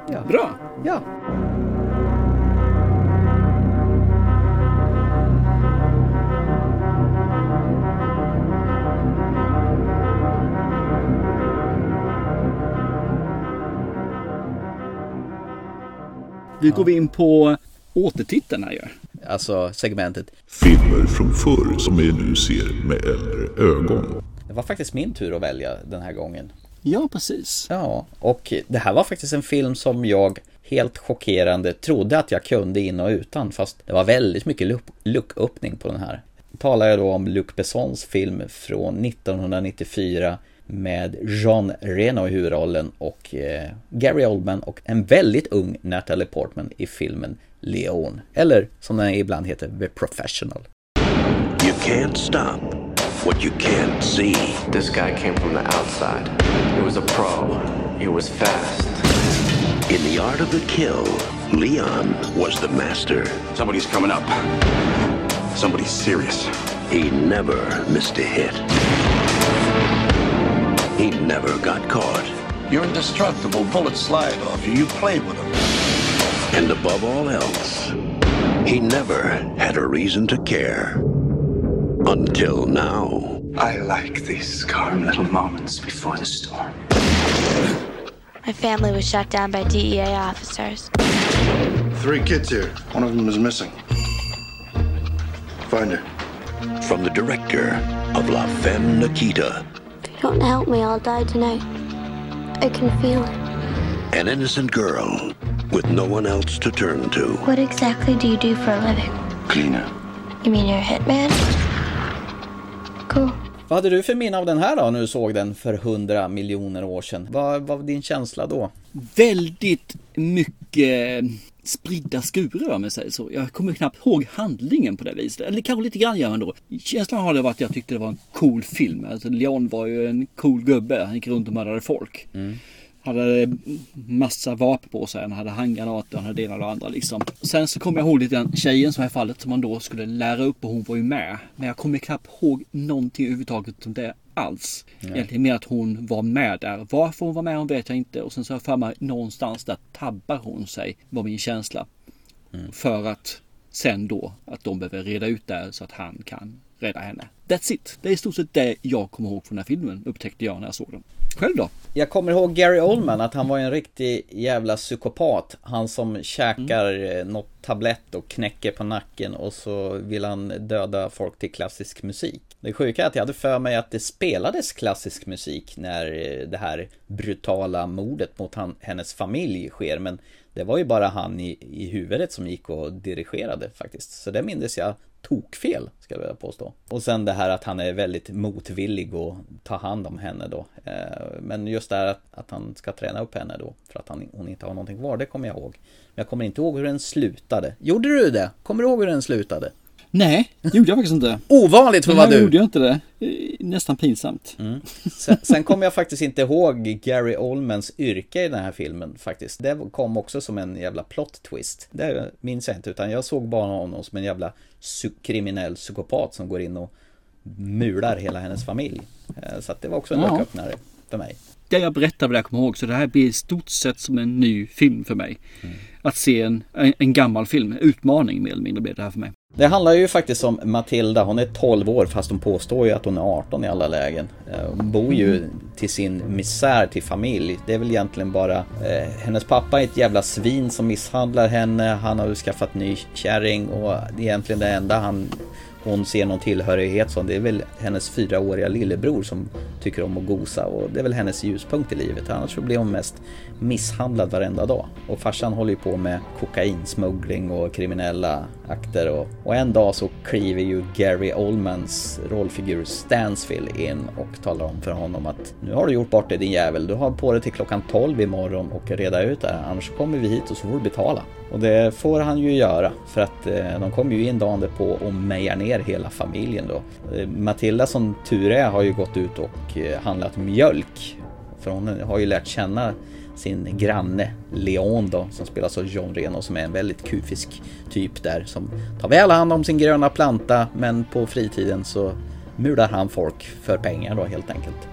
Ja. Bra. Ja. Nu går vi in på återtiteln här ju. Alltså segmentet. Filmer från förr som vi nu ser med äldre ögon. Det var faktiskt min tur att välja den här gången. Ja, precis. Ja, och det här var faktiskt en film som jag helt chockerande trodde att jag kunde in och utan fast det var väldigt mycket luck- lucköppning på den här. Talar jag då om Luc Bessons film från 1994 med Jean Reno i huvudrollen och eh, Gary Oldman och en väldigt ung Natalie Portman i filmen Leon. Eller som den ibland heter The Professional. You can't stop what you can't see. This guy came from the outside. He was a pro. He was fast. In the art of the kill, Leon was the master. Somebody's coming up. Somebody's serious. He never missed a hit. He never got caught. You're indestructible. Bullets slide off you. You play with them. And above all else, he never had a reason to care. Until now. I like these calm little moments before the storm. My family was shot down by DEA officers. Three kids here. One of them is missing. Find her. From the director of La Femme Nikita, If you don't help me, I'll die tonight. I can feel it. an innocent girl with no one else to turn to. What exactly do you do for a living? Cleaner. You mean you're a hitman? Cool. Vad hade du för minne av den här då, när du såg den för hundra miljoner år sedan? Vad vad var din känsla då? Väldigt mycket spridda skurar om jag säger så. Jag kommer knappt ihåg handlingen på det viset. Eller kanske lite grann gör man då. Känslan har det varit att jag tyckte det var en cool film. Alltså Leon var ju en cool gubbe. Han gick runt och mördade folk. Han hade massa vapen på sig. Han hade handgranater, han hade det ena och det andra liksom. Sen så kommer jag ihåg lite den tjejen som i fallet som man då skulle lära upp och hon var ju med. Men jag kommer knappt ihåg någonting överhuvudtaget om det alls. Nej. Egentligen mer att hon var med där. Varför hon var med hon vet jag inte. Och sen så har jag för mig någonstans där tabbar hon sig. Var min känsla. För att sen då att de behöver reda ut det så att han kan rädda henne. That's it. Det är i stort sett det jag kommer ihåg från den här filmen. Upptäckte jag när jag såg den. Själv då? Jag kommer ihåg Gary Oldman, att han var en riktig jävla psykopat. Han som käkar mm. något tablett och knäcker på nacken och så vill han döda folk till klassisk musik. Det sjuka är att jag hade för mig att det spelades klassisk musik när eh, det här brutala mordet mot han, hennes familj sker. Men det var ju bara han i, i huvudet som gick och dirigerade faktiskt. Så det mindes jag tokfel, ska jag vilja påstå. Och sen det här att han är väldigt motvillig att ta hand om henne då. Eh, men just det här att, att han ska träna upp henne då, för att han, hon inte har någonting kvar, det kommer jag ihåg. Men jag kommer inte ihåg hur den slutade. Gjorde du det? Kommer du ihåg hur den slutade? Nej, det gjorde jag faktiskt inte. Ovanligt för vad du. Gjorde jag inte det. Nästan pinsamt. Mm. Sen, sen kommer jag faktiskt inte ihåg Gary Oldmans yrke i den här filmen faktiskt. Det kom också som en jävla plot twist. Det minns jag inte, utan jag såg bara honom som en jävla kriminell psykopat som går in och mular hela hennes familj. Så att det var också en ja. öppnare för mig. Det jag berättar vad jag kommer ihåg, så det här blir i stort sett som en ny film för mig. Mm. Att se en, en, en, gammal film, utmaning mer eller mindre blir det här för mig. Det handlar ju faktiskt om Matilda, hon är 12 år fast hon påstår ju att hon är 18 i alla lägen. Hon bor ju till sin misär till familj. Det är väl egentligen bara eh, hennes pappa är ett jävla svin som misshandlar henne. Han har ju skaffat ny kärring och det är egentligen det enda han hon ser någon tillhörighet som det är väl hennes fyraåriga lillebror som tycker om att gosa och det är väl hennes ljuspunkt i livet. Annars så blir hon mest misshandlad varenda dag. Och farsan håller ju på med kokainsmuggling och kriminella akter och, och en dag så kliver ju Gary Oldmans rollfigur Stansfield in och talar om för honom att nu har du gjort bort dig din jävel. Du har på dig till klockan 12 imorgon och reda ut det här. Annars kommer vi hit och så får du betala. Och det får han ju göra för att eh, de kommer ju in dagen på och mejar ner hela familjen då. Eh, Matilda som tur är har ju gått ut och eh, handlat mjölk. För hon har ju lärt känna sin granne Leon då som spelas av John Reno som är en väldigt kufisk typ där som tar väl hand om sin gröna planta men på fritiden så mular han folk för pengar då helt enkelt.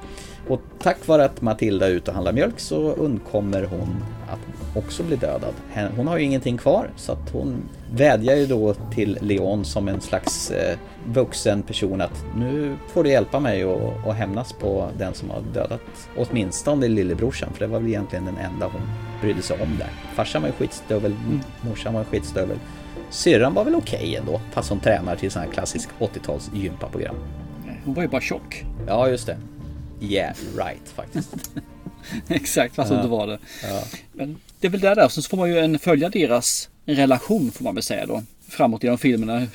Och tack vare att Matilda är ute och handlar mjölk så undkommer hon att också bli dödad. Hon har ju ingenting kvar så att hon vädjar ju då till Leon som en slags eh, vuxen person att nu får du hjälpa mig och, och hämnas på den som har dödat åtminstone lillebrorsan för det var väl egentligen den enda hon brydde sig om där. Farsan var ju skitstövel, morsan var en skitstövel. Syrran var väl okej okay ändå fast hon tränar till sån här klassisk 80-tals gympaprogram. Hon var ju bara tjock. Ja just det. Yeah, right faktiskt. Exakt, fast ja. inte var det. Ja. Men det är väl det där, så får man ju en följa deras relation får man väl säga då. Framåt genom filmerna,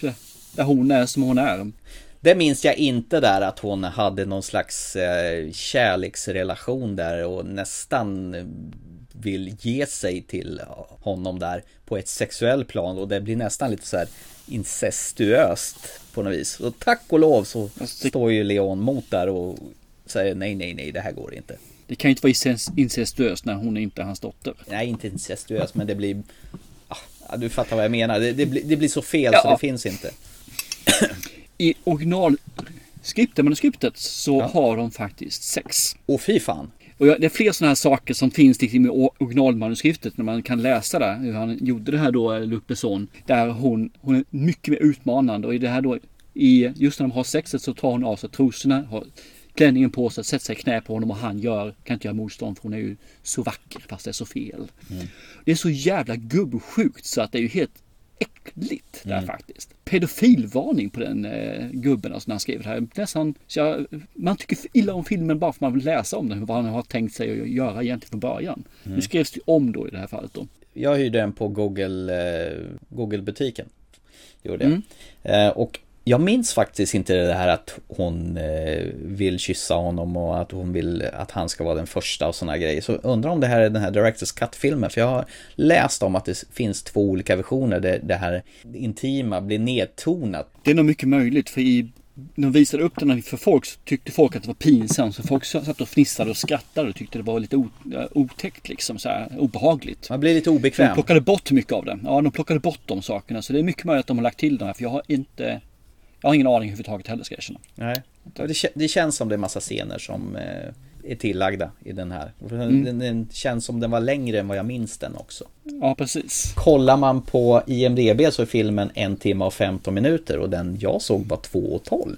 där hon är som hon är. Det minns jag inte där att hon hade någon slags eh, kärleksrelation där och nästan vill ge sig till honom där på ett sexuell plan och det blir nästan lite så här incestuöst på något vis. Och tack och lov så står ju Leon mot där och säger nej, nej, nej, det här går inte. Det kan ju inte vara incestuöst när hon är inte är hans dotter. Nej, inte incestuöst, men det blir... Ah, du fattar vad jag menar. Det, det, blir, det blir så fel ja. så det finns inte. I originalskriptet, manuskriptet, så ja. har de faktiskt sex. Och fy fan. Och det är fler sådana här saker som finns liksom i originalmanuskriptet när man kan läsa det. Hur han gjorde det här då, Luc Besson. Där hon, hon är mycket mer utmanande och i det här då, i, just när de har sexet så tar hon av sig trosorna, har klänningen på sig, sätter sig i knä på honom och han gör, kan inte göra motstånd för hon är ju så vacker fast det är så fel. Mm. Det är så jävla gubbsjukt så att det är ju helt äckligt där mm. faktiskt. Pedofilvarning på den eh, gubben alltså, när han skriver det här. Nästan, jag, man tycker illa om filmen bara för att man vill läsa om den, vad han har tänkt sig att göra egentligen från början. Mm. Nu skrevs det om då i det här fallet då. Jag hyrde den på Google, eh, Google-butiken. Gjorde jag. Mm. Eh, och jag minns faktiskt inte det här att hon eh, vill kyssa honom och att hon vill att han ska vara den första och sådana grejer. Så undrar om det här är den här Directors Cut-filmen. För jag har läst om att det finns två olika versioner där det här intima blir nedtonat. Det är nog mycket möjligt för i när de visade upp den för folk så tyckte folk att det var pinsamt. Så folk satt och fnissade och skrattade och tyckte det var lite o- otäckt liksom. Så här, obehagligt. Man blir lite Så de obekväm. plockade bort mycket av det. Ja, de plockade bort de sakerna. Så det är mycket möjligt att de har lagt till de här. För jag har inte... Jag har ingen aning överhuvudtaget heller ska jag erkänna. Nej. Ja, Det, det känns som det är massa scener som eh, är tillagda i den här. Den, Mm. den, den känns som den var längre än vad jag minns den också. Ja, precis. Kollar man på IMDB så är filmen en timme och 15 minuter och den jag såg var 2.12.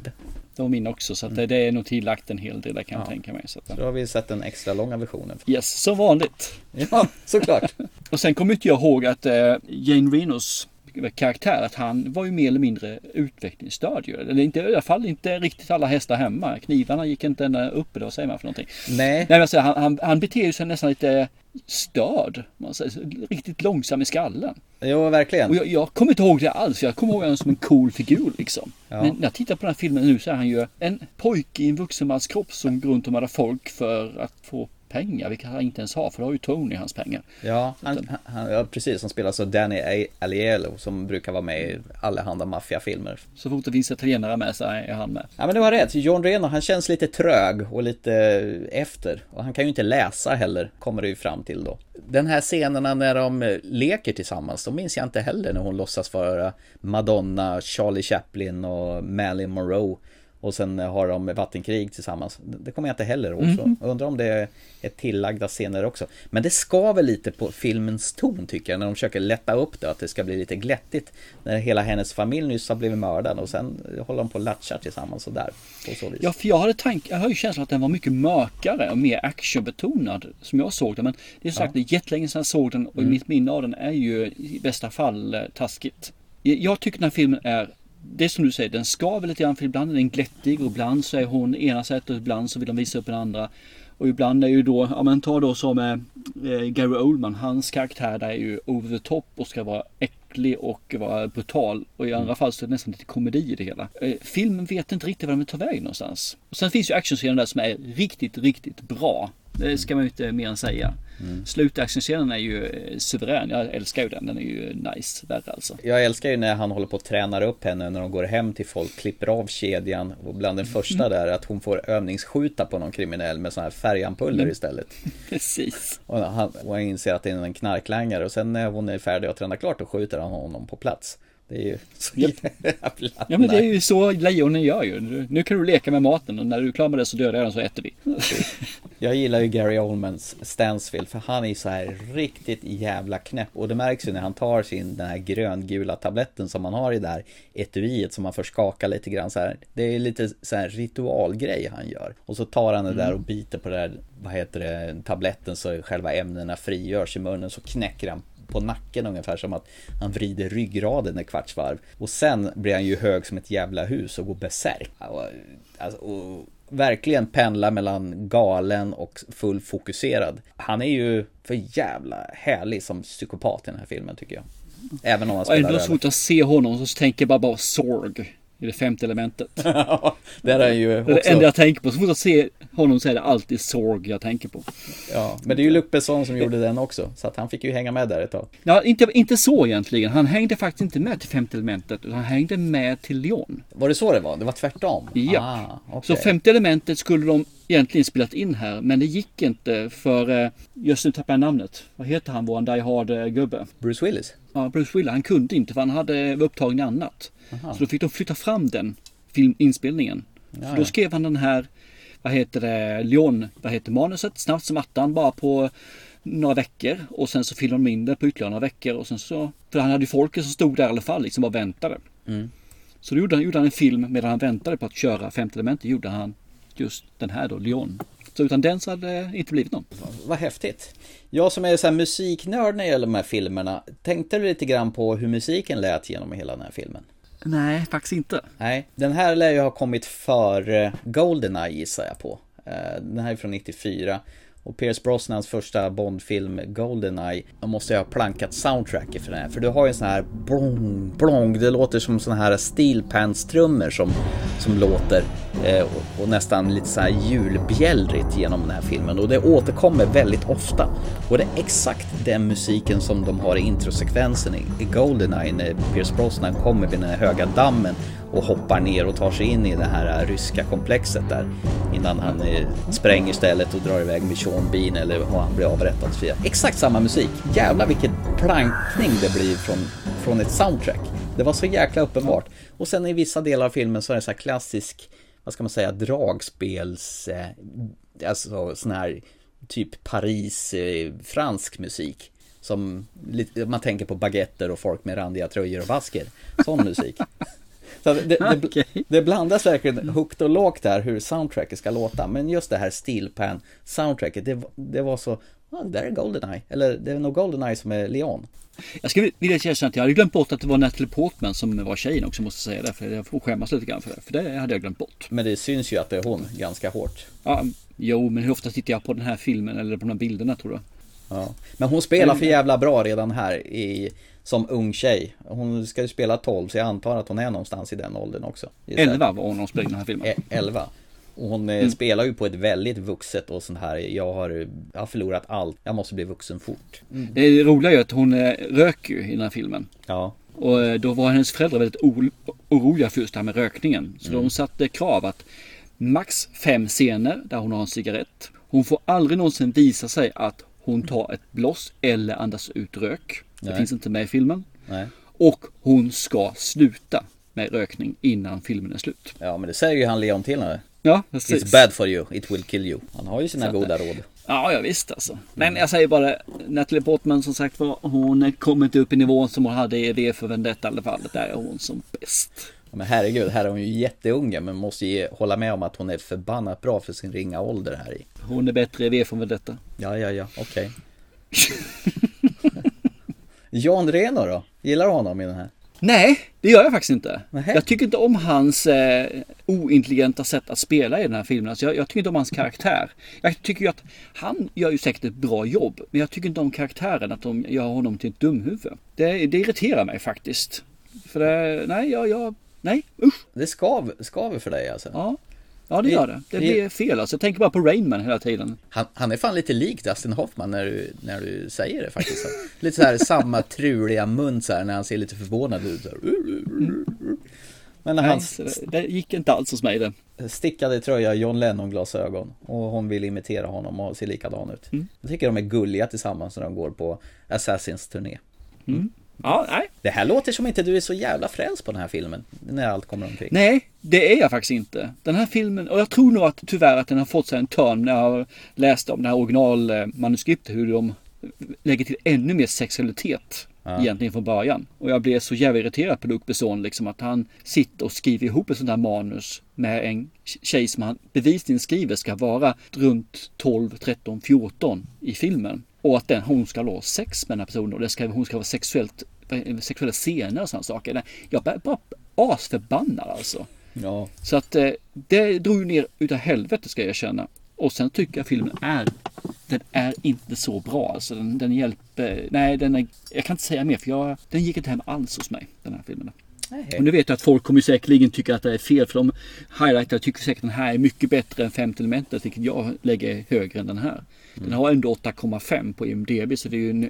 Det var min också. Så att det, det är nog tillagt en hel del där kan jag tänka mig. Så att, Så då har vi sett den extra långa versionen. Yes, som vanligt. Ja, såklart. Och sen kommer inte jag ihåg att eh, Jane Renos karaktär, att han var ju mer eller mindre utvecklingsstörd ju. Eller inte, i alla fall inte riktigt alla hästar hemma. Knivarna gick inte ända upp, eller vad säger man för någonting? Nej. Nej alltså, han, han, han beter sig nästan lite störd. Man säger, riktigt långsam i skallen. Jo, verkligen. Och jag, jag kommer inte ihåg det alls. Jag kommer ihåg honom som en cool figur liksom. Ja. Men när jag tittar på den här filmen nu så är han ju en pojke i en vuxenmans kropp som går runt och mördar folk för att få pengar. Vilket han inte ens har för då har ju Tony hans pengar. Ja, han, han, ja precis. Han spelar så Danny Aliello som brukar vara med i allehanda maffiafilmer. Så fort det finns italienare med så är han med. Ja men du har rätt, John Reno han känns lite trög och lite efter. Och han kan ju inte läsa heller, kommer det ju fram till då. Den här scenerna när de eh, leker tillsammans, de minns jag inte heller när hon låtsas vara Madonna, Charlie Chaplin och Marilyn Monroe. Och sen har de vattenkrig tillsammans. Det kommer jag inte heller ihåg. Jag undrar om det är tillagda scener också. Men det skaver lite på filmens ton tycker jag. När de försöker lätta upp det. Att det ska bli lite glättigt. När hela hennes familj nyss har blivit mördad. Och sen håller de på och latchar tillsammans och där. På så vis. Ja, för jag hade tank, jag har ju känslan att den var mycket mörkare och mer actionbetonad som jag såg den. Men det är sagt, det är jättelänge sedan jag såg den och Mm. mitt minne av den är ju i bästa fall eh, taskigt. Jag, jag tycker den här filmen är det är som du säger, den skaver lite grann för ibland är den glättig och ibland så är hon ena sättet och ibland så vill de visa upp en andra. Och ibland är ju då, ja men ta då som eh, eh, Gary Oldman, hans karaktär där är ju over the top och ska vara äcklig och vara brutal. Och i andra fall så är det nästan lite komedi i det hela. Eh, filmen vet inte riktigt vad den vill ta vägen någonstans. Och sen finns ju actionscenen där som är riktigt, riktigt bra. Det ska man ju inte mer än säga. Mm. Slutactionscenen är ju eh, suverän. Jag älskar ju den. Den är ju nice värre alltså. Jag älskar ju när han håller på att tränar upp henne när de går hem till folk, klipper av kedjan och bland den första där att hon får övningsskjuta på någon kriminell med sådana här färgampuller Mm. istället. Precis. Och han, och han inser att det är en knarklangare och sen när hon är färdig att träna klart då skjuter han honom på plats. Det är ju så jävla Ja men det är ju så lejonen gör ju. Nu, kan du leka med maten och när du är klar med det så dödar jag den så äter vi. Jag gillar ju Gary Oldmans Stansfield för han är så här riktigt jävla knäpp och det märks ju när han tar sin den här gröngula tabletten som han har i det här etuiet som man får skaka lite grann så här. Det är lite så här ritualgrej han gör. Och så tar han det där och biter på det där, vad heter det, tabletten så själva ämnena frigörs i munnen så knäcker han på nacken ungefär som att han vrider ryggraden ett kvartsvarv. Och sen blir han ju hög som ett jävla hus och går besärk. Alltså, och verkligen pendlar mellan galen och full fokuserad. Han är ju för jävla härlig som psykopat i den här filmen tycker jag. Även om han Och spelar ändå över. svårt att se honom så tänker jag bara bara Sorg. I det femte elementet. Där är ju Det är det också- enda jag tänker på. Så fort jag ser honom så är det alltid Sorg jag tänker på. Ja, men det är ju Luc Besson som gjorde den också. Så att han fick ju hänga med där ett tag. Ja, inte, inte så egentligen. Han hängde faktiskt inte med till femte elementet. Utan han hängde med till Leon. Var det så det var? Det var tvärtom? Ja. Ah, okej. Så femte elementet skulle de egentligen spelat in här. Men det gick inte för, eh, just nu tappar jag namnet. Vad heter han, våran Die Hard-gubbe? Bruce Willis? Ja, Bruce Willis. Han kunde inte för han hade upptagen i annat. Aha. Så då fick de flytta fram den filminspelningen. Ja, så då skrev han den här, vad heter det, Leon, vad heter manuset, snabbt som attan bara på några veckor. Och sen så filmade de in det på ytterligare några veckor. Och sen så, för han hade ju folket som stod där i alla fall, liksom bara väntade. Mm. Så då gjorde han, gjorde han en film medan han väntade på att köra femte elementet. Gjorde han just den här då, Leon. Så utan den så hade det inte blivit någon. Vad häftigt. Jag som är så här musiknörd när det gäller de här filmerna. Tänkte du lite grann på hur musiken lät genom hela den här filmen? Nej, faktiskt inte. Nej, den här lär ju ha kommit före Goldeneye gissar jag på. Eh, Den här är från 94. Och Pierce Brosnans första Bondfilm Goldeneye, de måste ju ha plankat soundtracket för den här. För du har ju en sån här blong, blong, det låter som sån här steel pants trummor som, som låter eh, och, och nästan lite så här julbjällrigt genom den här filmen och det återkommer väldigt ofta. Och det är exakt den musiken som de har i introsekvensen i, i Goldeneye när Pierce Brosnan kommer vid den här höga dammen och hoppar ner och tar sig in i det här äh, ryska komplexet där innan han äh, spränger stället och drar iväg med Sean Bean eller och han blir avrättad. Exakt samma musik. Jävlar vilken plankning det blir från, från ett soundtrack. Det var så jäkla uppenbart. Och sen i vissa delar av filmen så är det så här klassisk, vad ska man säga, dragspels, äh, alltså sån här typ Paris-fransk musik. Som man tänker på baguetter och folk med randiga tröjor och basker. Sån musik. Så det, det, det blandas verkligen högt och lågt där hur soundtracket ska låta. Men just det här Steelpan soundtracket, det, det var så, ah, det där är Goldeneye. Eller det är nog Goldeneye som är Leon. Jag skulle vilja erkänna att jag hade glömt bort att det var Natalie Portman som var tjejen också måste säga det. För jag får skämmas lite grann för det. För det hade jag glömt bort. Men det syns ju att det är hon ganska hårt. Ja, jo, men hur ofta tittar jag på den här filmen eller på de här bilderna tror du? Ja. Men hon spelar för jävla bra redan här i, som ung tjej. Hon ska ju spela 12 så jag antar att hon är någonstans i den åldern också. Gissar jag. 11 var hon när hon spelade den här filmen. E- 11. Och hon eh, Mm. spelar ju på ett väldigt vuxet och sånt här, jag har, jag har förlorat allt, jag måste bli vuxen fort. Det roliga är ju att hon eh, röker ju i den här filmen. Ja. Och eh, då var hennes föräldrar väldigt oro- oroliga för just det här med rökningen. Så Mm. de satte krav att max fem scener där hon har en cigarett. Hon får aldrig någonsin visa sig att hon tar ett bloss eller andas ut rök. Det finns inte med i filmen. Nej. Och hon ska sluta med rökning innan filmen är slut. Ja men det säger ju han Leon till nu. Ja, precis. It's bad for you, it will kill you. Han har ju sina Så goda råd. Ja, ja visst alltså. Men jag säger bara, Natalie Portman som sagt var, hon kommer inte upp i nivån som hon hade i V för Vendetta i alla fall. Där är hon som bäst. Men herregud, här är hon ju jätteung men måste ge, hålla med om att hon är förbannat bra för sin ringa ålder här i. Hon är bättre i V för Vendetta. Ja, ja, ja, okej. Jan Reno då? Gillar du honom i den här? Nej, det gör jag faktiskt inte. Jag tycker inte om hans eh, ointelligenta sätt att spela i den här filmen. Alltså jag, jag tycker inte om hans karaktär. Jag tycker ju att han gör ju säkert ett bra jobb. Men jag tycker inte om karaktären, att de gör honom till ett dumhuvud. Det, det irriterar mig faktiskt. För det, nej, jag, jag, nej, usch. Det skav, skaver för dig alltså? Ja. Ja, det gör det. Det blir fel alltså. Jag tänker bara på Rainman hela tiden. Han, han är fan lite lik Dustin Hoffman när du, när du säger det faktiskt. lite så här samma truliga mun så här när han ser lite förvånad ut. Så här. Men när Nej, han det, det gick inte alls hos mig det. stickade tröja, John Lennon-glasögon och hon vill imitera honom och ser likadan ut. Mm. Jag tycker de är gulliga tillsammans när de går på Assassins turné. Mm. Ja, nej. Det här låter som inte du är så jävla frälst på den här filmen när allt kommer omkring. Nej, det är jag faktiskt inte. Den här filmen, och jag tror nog att tyvärr att den har fått sig en törn när jag läste om det här originalmanuskriptet. Hur de lägger till ännu mer sexualitet Ja. egentligen från början. Och jag blev så jävla irriterad på Luc Besson liksom att han sitter och skriver ihop ett sånt här manus med en tjej som han bevisligen skriver ska vara runt 12, 13, 14 i filmen. Och att den, hon ska ha sex med den här personen och det ska, hon ska vara sexuellt, sexuella scener och sådana saker. Jag är bara asförbannad alltså. Ja. Så att eh, det drog ner utav helvete ska jag erkänna. Och sen tycker jag filmen är, den är inte så bra. Alltså den, den hjälper, nej den är, jag kan inte säga mer för jag, den gick inte hem alls hos mig den här filmen. Nej. Och nu vet jag att folk kommer säkerligen tycka att det är fel för de highlightar tycker säkert att den här är mycket bättre än femte elementet vilket jag lägger högre än den här. Den har ändå 8,5 på IMDB så det är ju en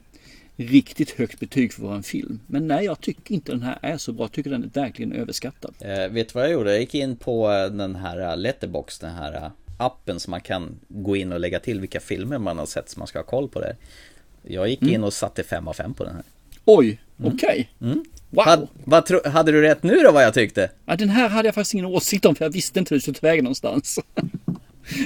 riktigt högt betyg för en film. Men nej, jag tycker inte den här är så bra. Jag tycker den är verkligen överskattad. Eh, vet du vad jag gjorde? Jag gick in på eh, den här eh, Letterbox, den här eh, appen som man kan gå in och lägga till vilka filmer man har sett så man ska ha koll på det. Jag gick Mm. in och satte 5 av 5 på den här. Oj, okej. Mm. Wow. Had, vad tro, hade du rätt nu då vad jag tyckte? Ja, den här hade jag faktiskt ingen åsikt om för jag visste inte hur det skulle vägen någonstans.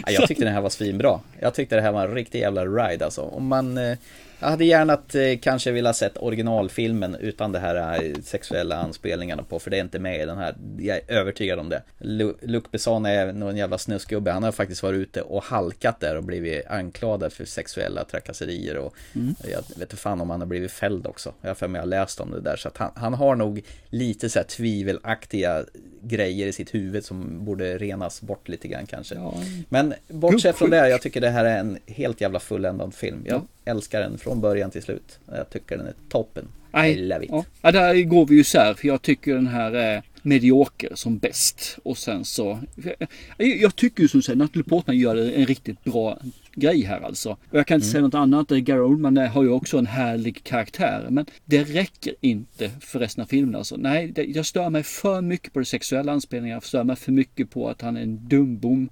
Ja, jag tyckte den här var svinbra. Jag tyckte det här var en riktig jävla ride alltså. Om man, eh, jag hade gärna att, eh, kanske velat sett originalfilmen utan det här eh, sexuella anspelningarna på, för det är inte med i den här. Jag är övertygad om det. Lu- Luc Besson är någon jävla snusgubbe. Han har faktiskt varit ute och halkat där och blivit anklagad för sexuella trakasserier och Mm. jag vet inte fan om han har blivit fälld också. Jag har för mig jag läst om det där, så att han, han har nog lite så här tvivelaktiga grejer i sitt huvud som borde renas bort lite grann kanske. Men bortsett från det, jag tycker det här är en helt jävla fulländad film. Jag älskar den från början till slut. Jag tycker den är toppen. It. Ja, ja, där går vi ju isär för jag tycker den här är medioker som bäst. Och sen så, jag, jag tycker ju som sagt Natalie Portman gör en riktigt bra grej här alltså. Och jag kan inte Mm. säga något annat. Gary Oldman har ju också en härlig karaktär. Men det räcker inte för resten av filmen alltså. Nej, det, jag stör mig för mycket på de sexuella anspelningarna. Jag stör mig för mycket på att han är en dumbom.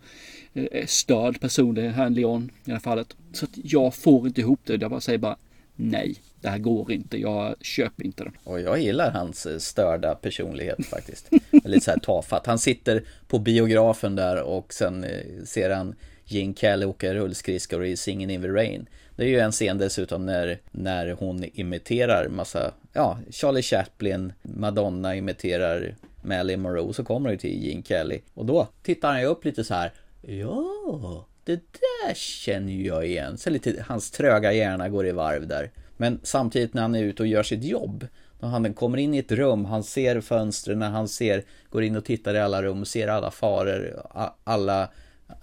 eh, Störd person, det är han Leon i det här fallet. Så att jag får inte ihop det. Jag bara säger bara nej. Det här går inte. Jag köper inte det. Och jag gillar hans eh, störda personlighet faktiskt. Lite så här tafatt. Han sitter på biografen där och sen eh, ser han Gene Kelly åka rullskridskor i Singin' in the Rain. Det är ju en scen dessutom när, när hon imiterar massa, ja, Charlie Chaplin, Madonna imiterar Marilyn Monroe, så kommer det till Gene Kelly. Och då tittar han ju upp lite så här, ja, det där känner jag igen. Så lite, hans tröga hjärna går i varv där. Men samtidigt när han är ute och gör sitt jobb, när han kommer in i ett rum, han ser fönstren, han ser, går in och tittar i alla rum, ser alla faror, alla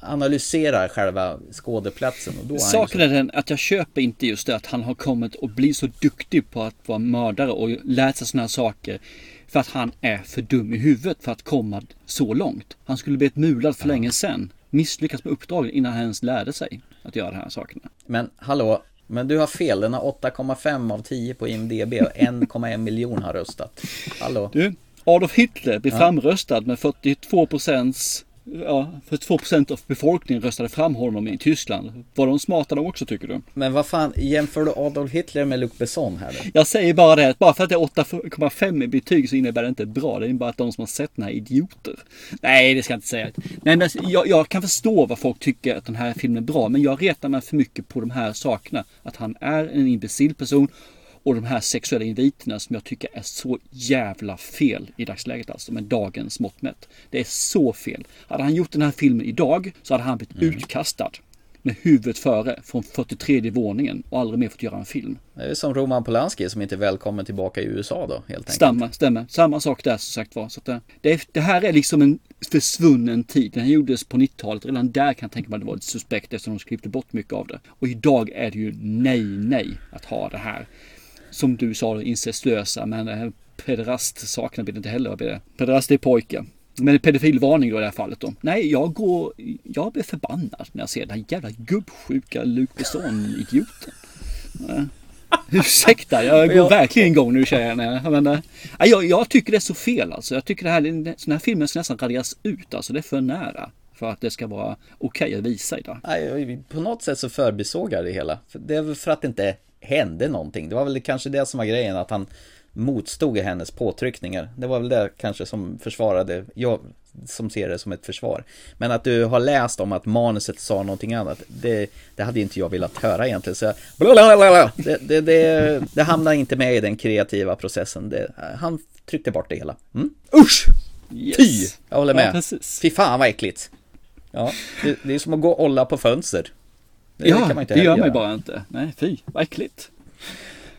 analyserar själva skådeplatsen och då Saken är den att jag köper inte just det att han har kommit och blivit så duktig på att vara mördare och lärt sig sådana saker. För att han är för dum i huvudet för att komma så långt. Han skulle blivit mulad för länge sedan. Misslyckats med uppdraget innan han ens lärde sig att göra de här sakerna. Men hallå, men du har fel. Den har 8,5 av 10 på IMDB och 1,1 miljon har röstat. Hallå? Du, Adolf Hitler blir Ja. framröstad med 42 procents Ja, 42 procent av befolkningen röstade fram honom i Tyskland. Var de smarta de också tycker du? Men vad fan, jämför du Adolf Hitler med Luc Besson här då? Jag säger bara det, bara för att det är 8,5 i betyg så innebär det inte bra. Det är bara att de som har sett den här är idioter. Nej, det ska jag inte säga. Nej, men jag, jag kan förstå vad folk tycker att den här filmen är bra, men jag retar mig för mycket på de här sakerna. Att han är en imbecill person och de här sexuella inviterna som jag tycker är så jävla fel i dagsläget alltså med dagens mått mätt. Det är så fel. Hade han gjort den här filmen idag så hade han blivit utkastad med huvudet före från 43 våningen och aldrig mer fått göra en film. Det är som Roman Polanski som inte är välkommen tillbaka i USA då, helt enkelt. Stämmer, stämmer. Samma sak där som sagt var. Så att det, det, det här är liksom en försvunnen tid. Den här gjordes på 90-talet. Redan där kan jag tänka mig att det var lite suspekt eftersom de klippte bort mycket av det. Och idag är det ju nej, nej att ha det här. Som du sa, incestuösa. Men det här pederast-sakerna blir det inte heller. Det? Pederast är pojke. Men pedofilvarning då i det här fallet då. Nej, jag går, jag blir förbannad när jag ser den här jävla gubbsjuka Luc Besson-idioten. Eh, Ursäkta, jag går verkligen igång nu tjejerna. Men, äh, jag, jag tycker det är så fel alltså. Jag tycker det här, sådana här filmer ska nästan raderas ut alltså. Det är för nära. För att det ska vara okej att visa idag. Nej, på något sätt så förbisåg jag det hela. Det är väl för att det inte hände någonting. Det var väl kanske det som var grejen, att han motstod hennes påtryckningar. Det var väl det kanske som försvarade, jag som ser det som ett försvar. Men att du har läst om att manuset sa någonting annat, det, det hade inte jag velat höra egentligen. Så blablabla. det, det, det, det hamnar inte med i den kreativa processen. Det, han tryckte bort det hela. Mm? Usch! Yes. Fy! Jag håller med. Ja, precis. Fy fan vad äckligt. Ja, det, det är som att gå och olla på fönster. Det ja, kan man inte det gör man ju bara inte. Nej, fy, vad äckligt.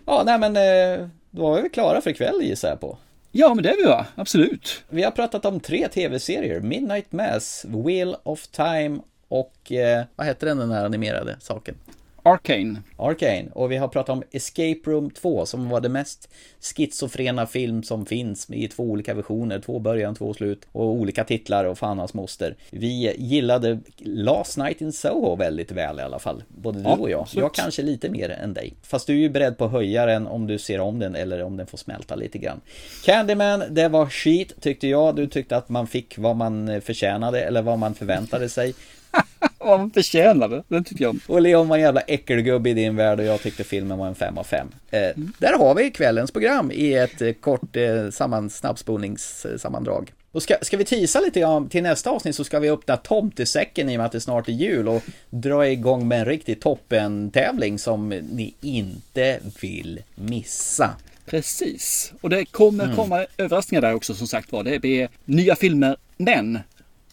Ja, nej men eh, då var vi klara för ikväll gissar jag på. Ja, men det är vi va? Absolut. Vi har pratat om tre tv-serier. Midnight Mass, Wheel of Time och eh, vad heter den den här animerade saken? Arcane. Arcane. Och vi har pratat om Escape Room 2 som var det mest schizofrena film som finns i två olika versioner. Två början, två slut och olika titlar och fan hans moster. Vi gillade Last Night in Soho väldigt väl i alla fall. Både du Ja, och jag. absolut. Jag kanske lite mer än dig. Fast du är ju beredd på att höja den om du ser om den eller om den får smälta lite grann. Candyman, det var skit tyckte jag. Du tyckte att man fick vad man förtjänade eller vad man förväntade sig. Vad man förtjänade, den tycker jag om. Och Leon var en jävla äckelgubbe i din värld och jag tyckte filmen var en 5 av 5. Eh, Där har vi kvällens program i ett eh, kort eh, samman, snabbspolningssammandrag. Och ska, ska vi tisa lite grann till nästa avsnitt så ska vi öppna tomtesäcken i och med att det snart är jul och dra igång med en riktig toppen-tävling som ni inte vill missa. Precis. Och det kommer Mm. komma överraskningar där också som sagt var. Det blir nya filmer. Men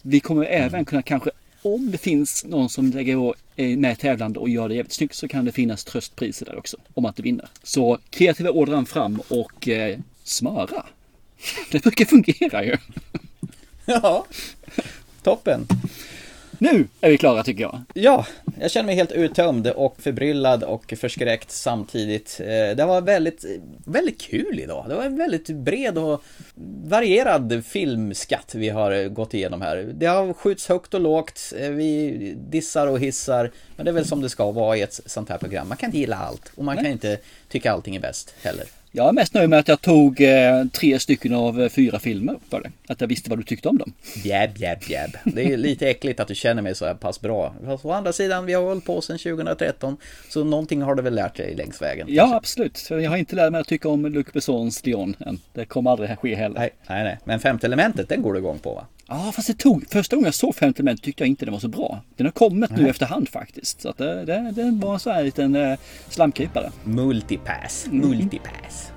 vi kommer Mm. även kunna kanske om det finns någon som lägger är eh, med tävlande och gör det jävligt snyggt så kan det finnas tröstpriser där också. Om man inte vinner. Så kreativa ådran fram och eh, smöra. Det brukar fungera ju. Ja, toppen. Nu är vi klara tycker jag. Ja, Jag känner mig helt uttömd och förbryllad och förskräckt samtidigt. Eh, Det var väldigt, väldigt kul idag. Det var en väldigt bred och varierad filmskatt vi har gått igenom här. Det har skjuts högt och lågt, eh, vi dissar och hissar, men det är väl som det ska vara i ett sånt här program. Man kan inte gilla allt och man kan inte tycka allting är bäst heller. Jag är mest nöjd med att jag tog eh, tre stycken av eh, fyra filmer för det. Att jag visste vad du tyckte om dem. Bjäbb, bjäbb, bjäbb. Det är lite äckligt att du känner mig så här pass bra. Fast å andra sidan, vi har hållit på sedan 2013, så någonting har du väl lärt dig längs vägen? Ja, absolut. Jag har inte lärt mig att tycka om Luc Bessons Dion än. Det kommer aldrig ske heller. Nej, nej, nej. Men femte elementet, den går du igång på va? Ja, fast det tog, första gången jag såg Femte element tyckte jag inte den var så bra. Den har kommit nu Nej. efterhand faktiskt. Så att det, det, det var en sån här liten eh, slamkrypare. Multipass, Mm. multipass.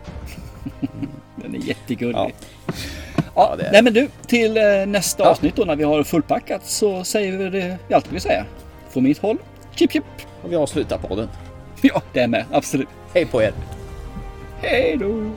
Den är jättegullig. Ja. Ja, det är nej men du, till eh, nästa avsnitt då när vi har fullpackat så säger vi det vi alltid vill säga. Från mitt håll, chip chip. Och vi avslutar podden. Ja, det är med. Absolut. Hej på er! Hej då!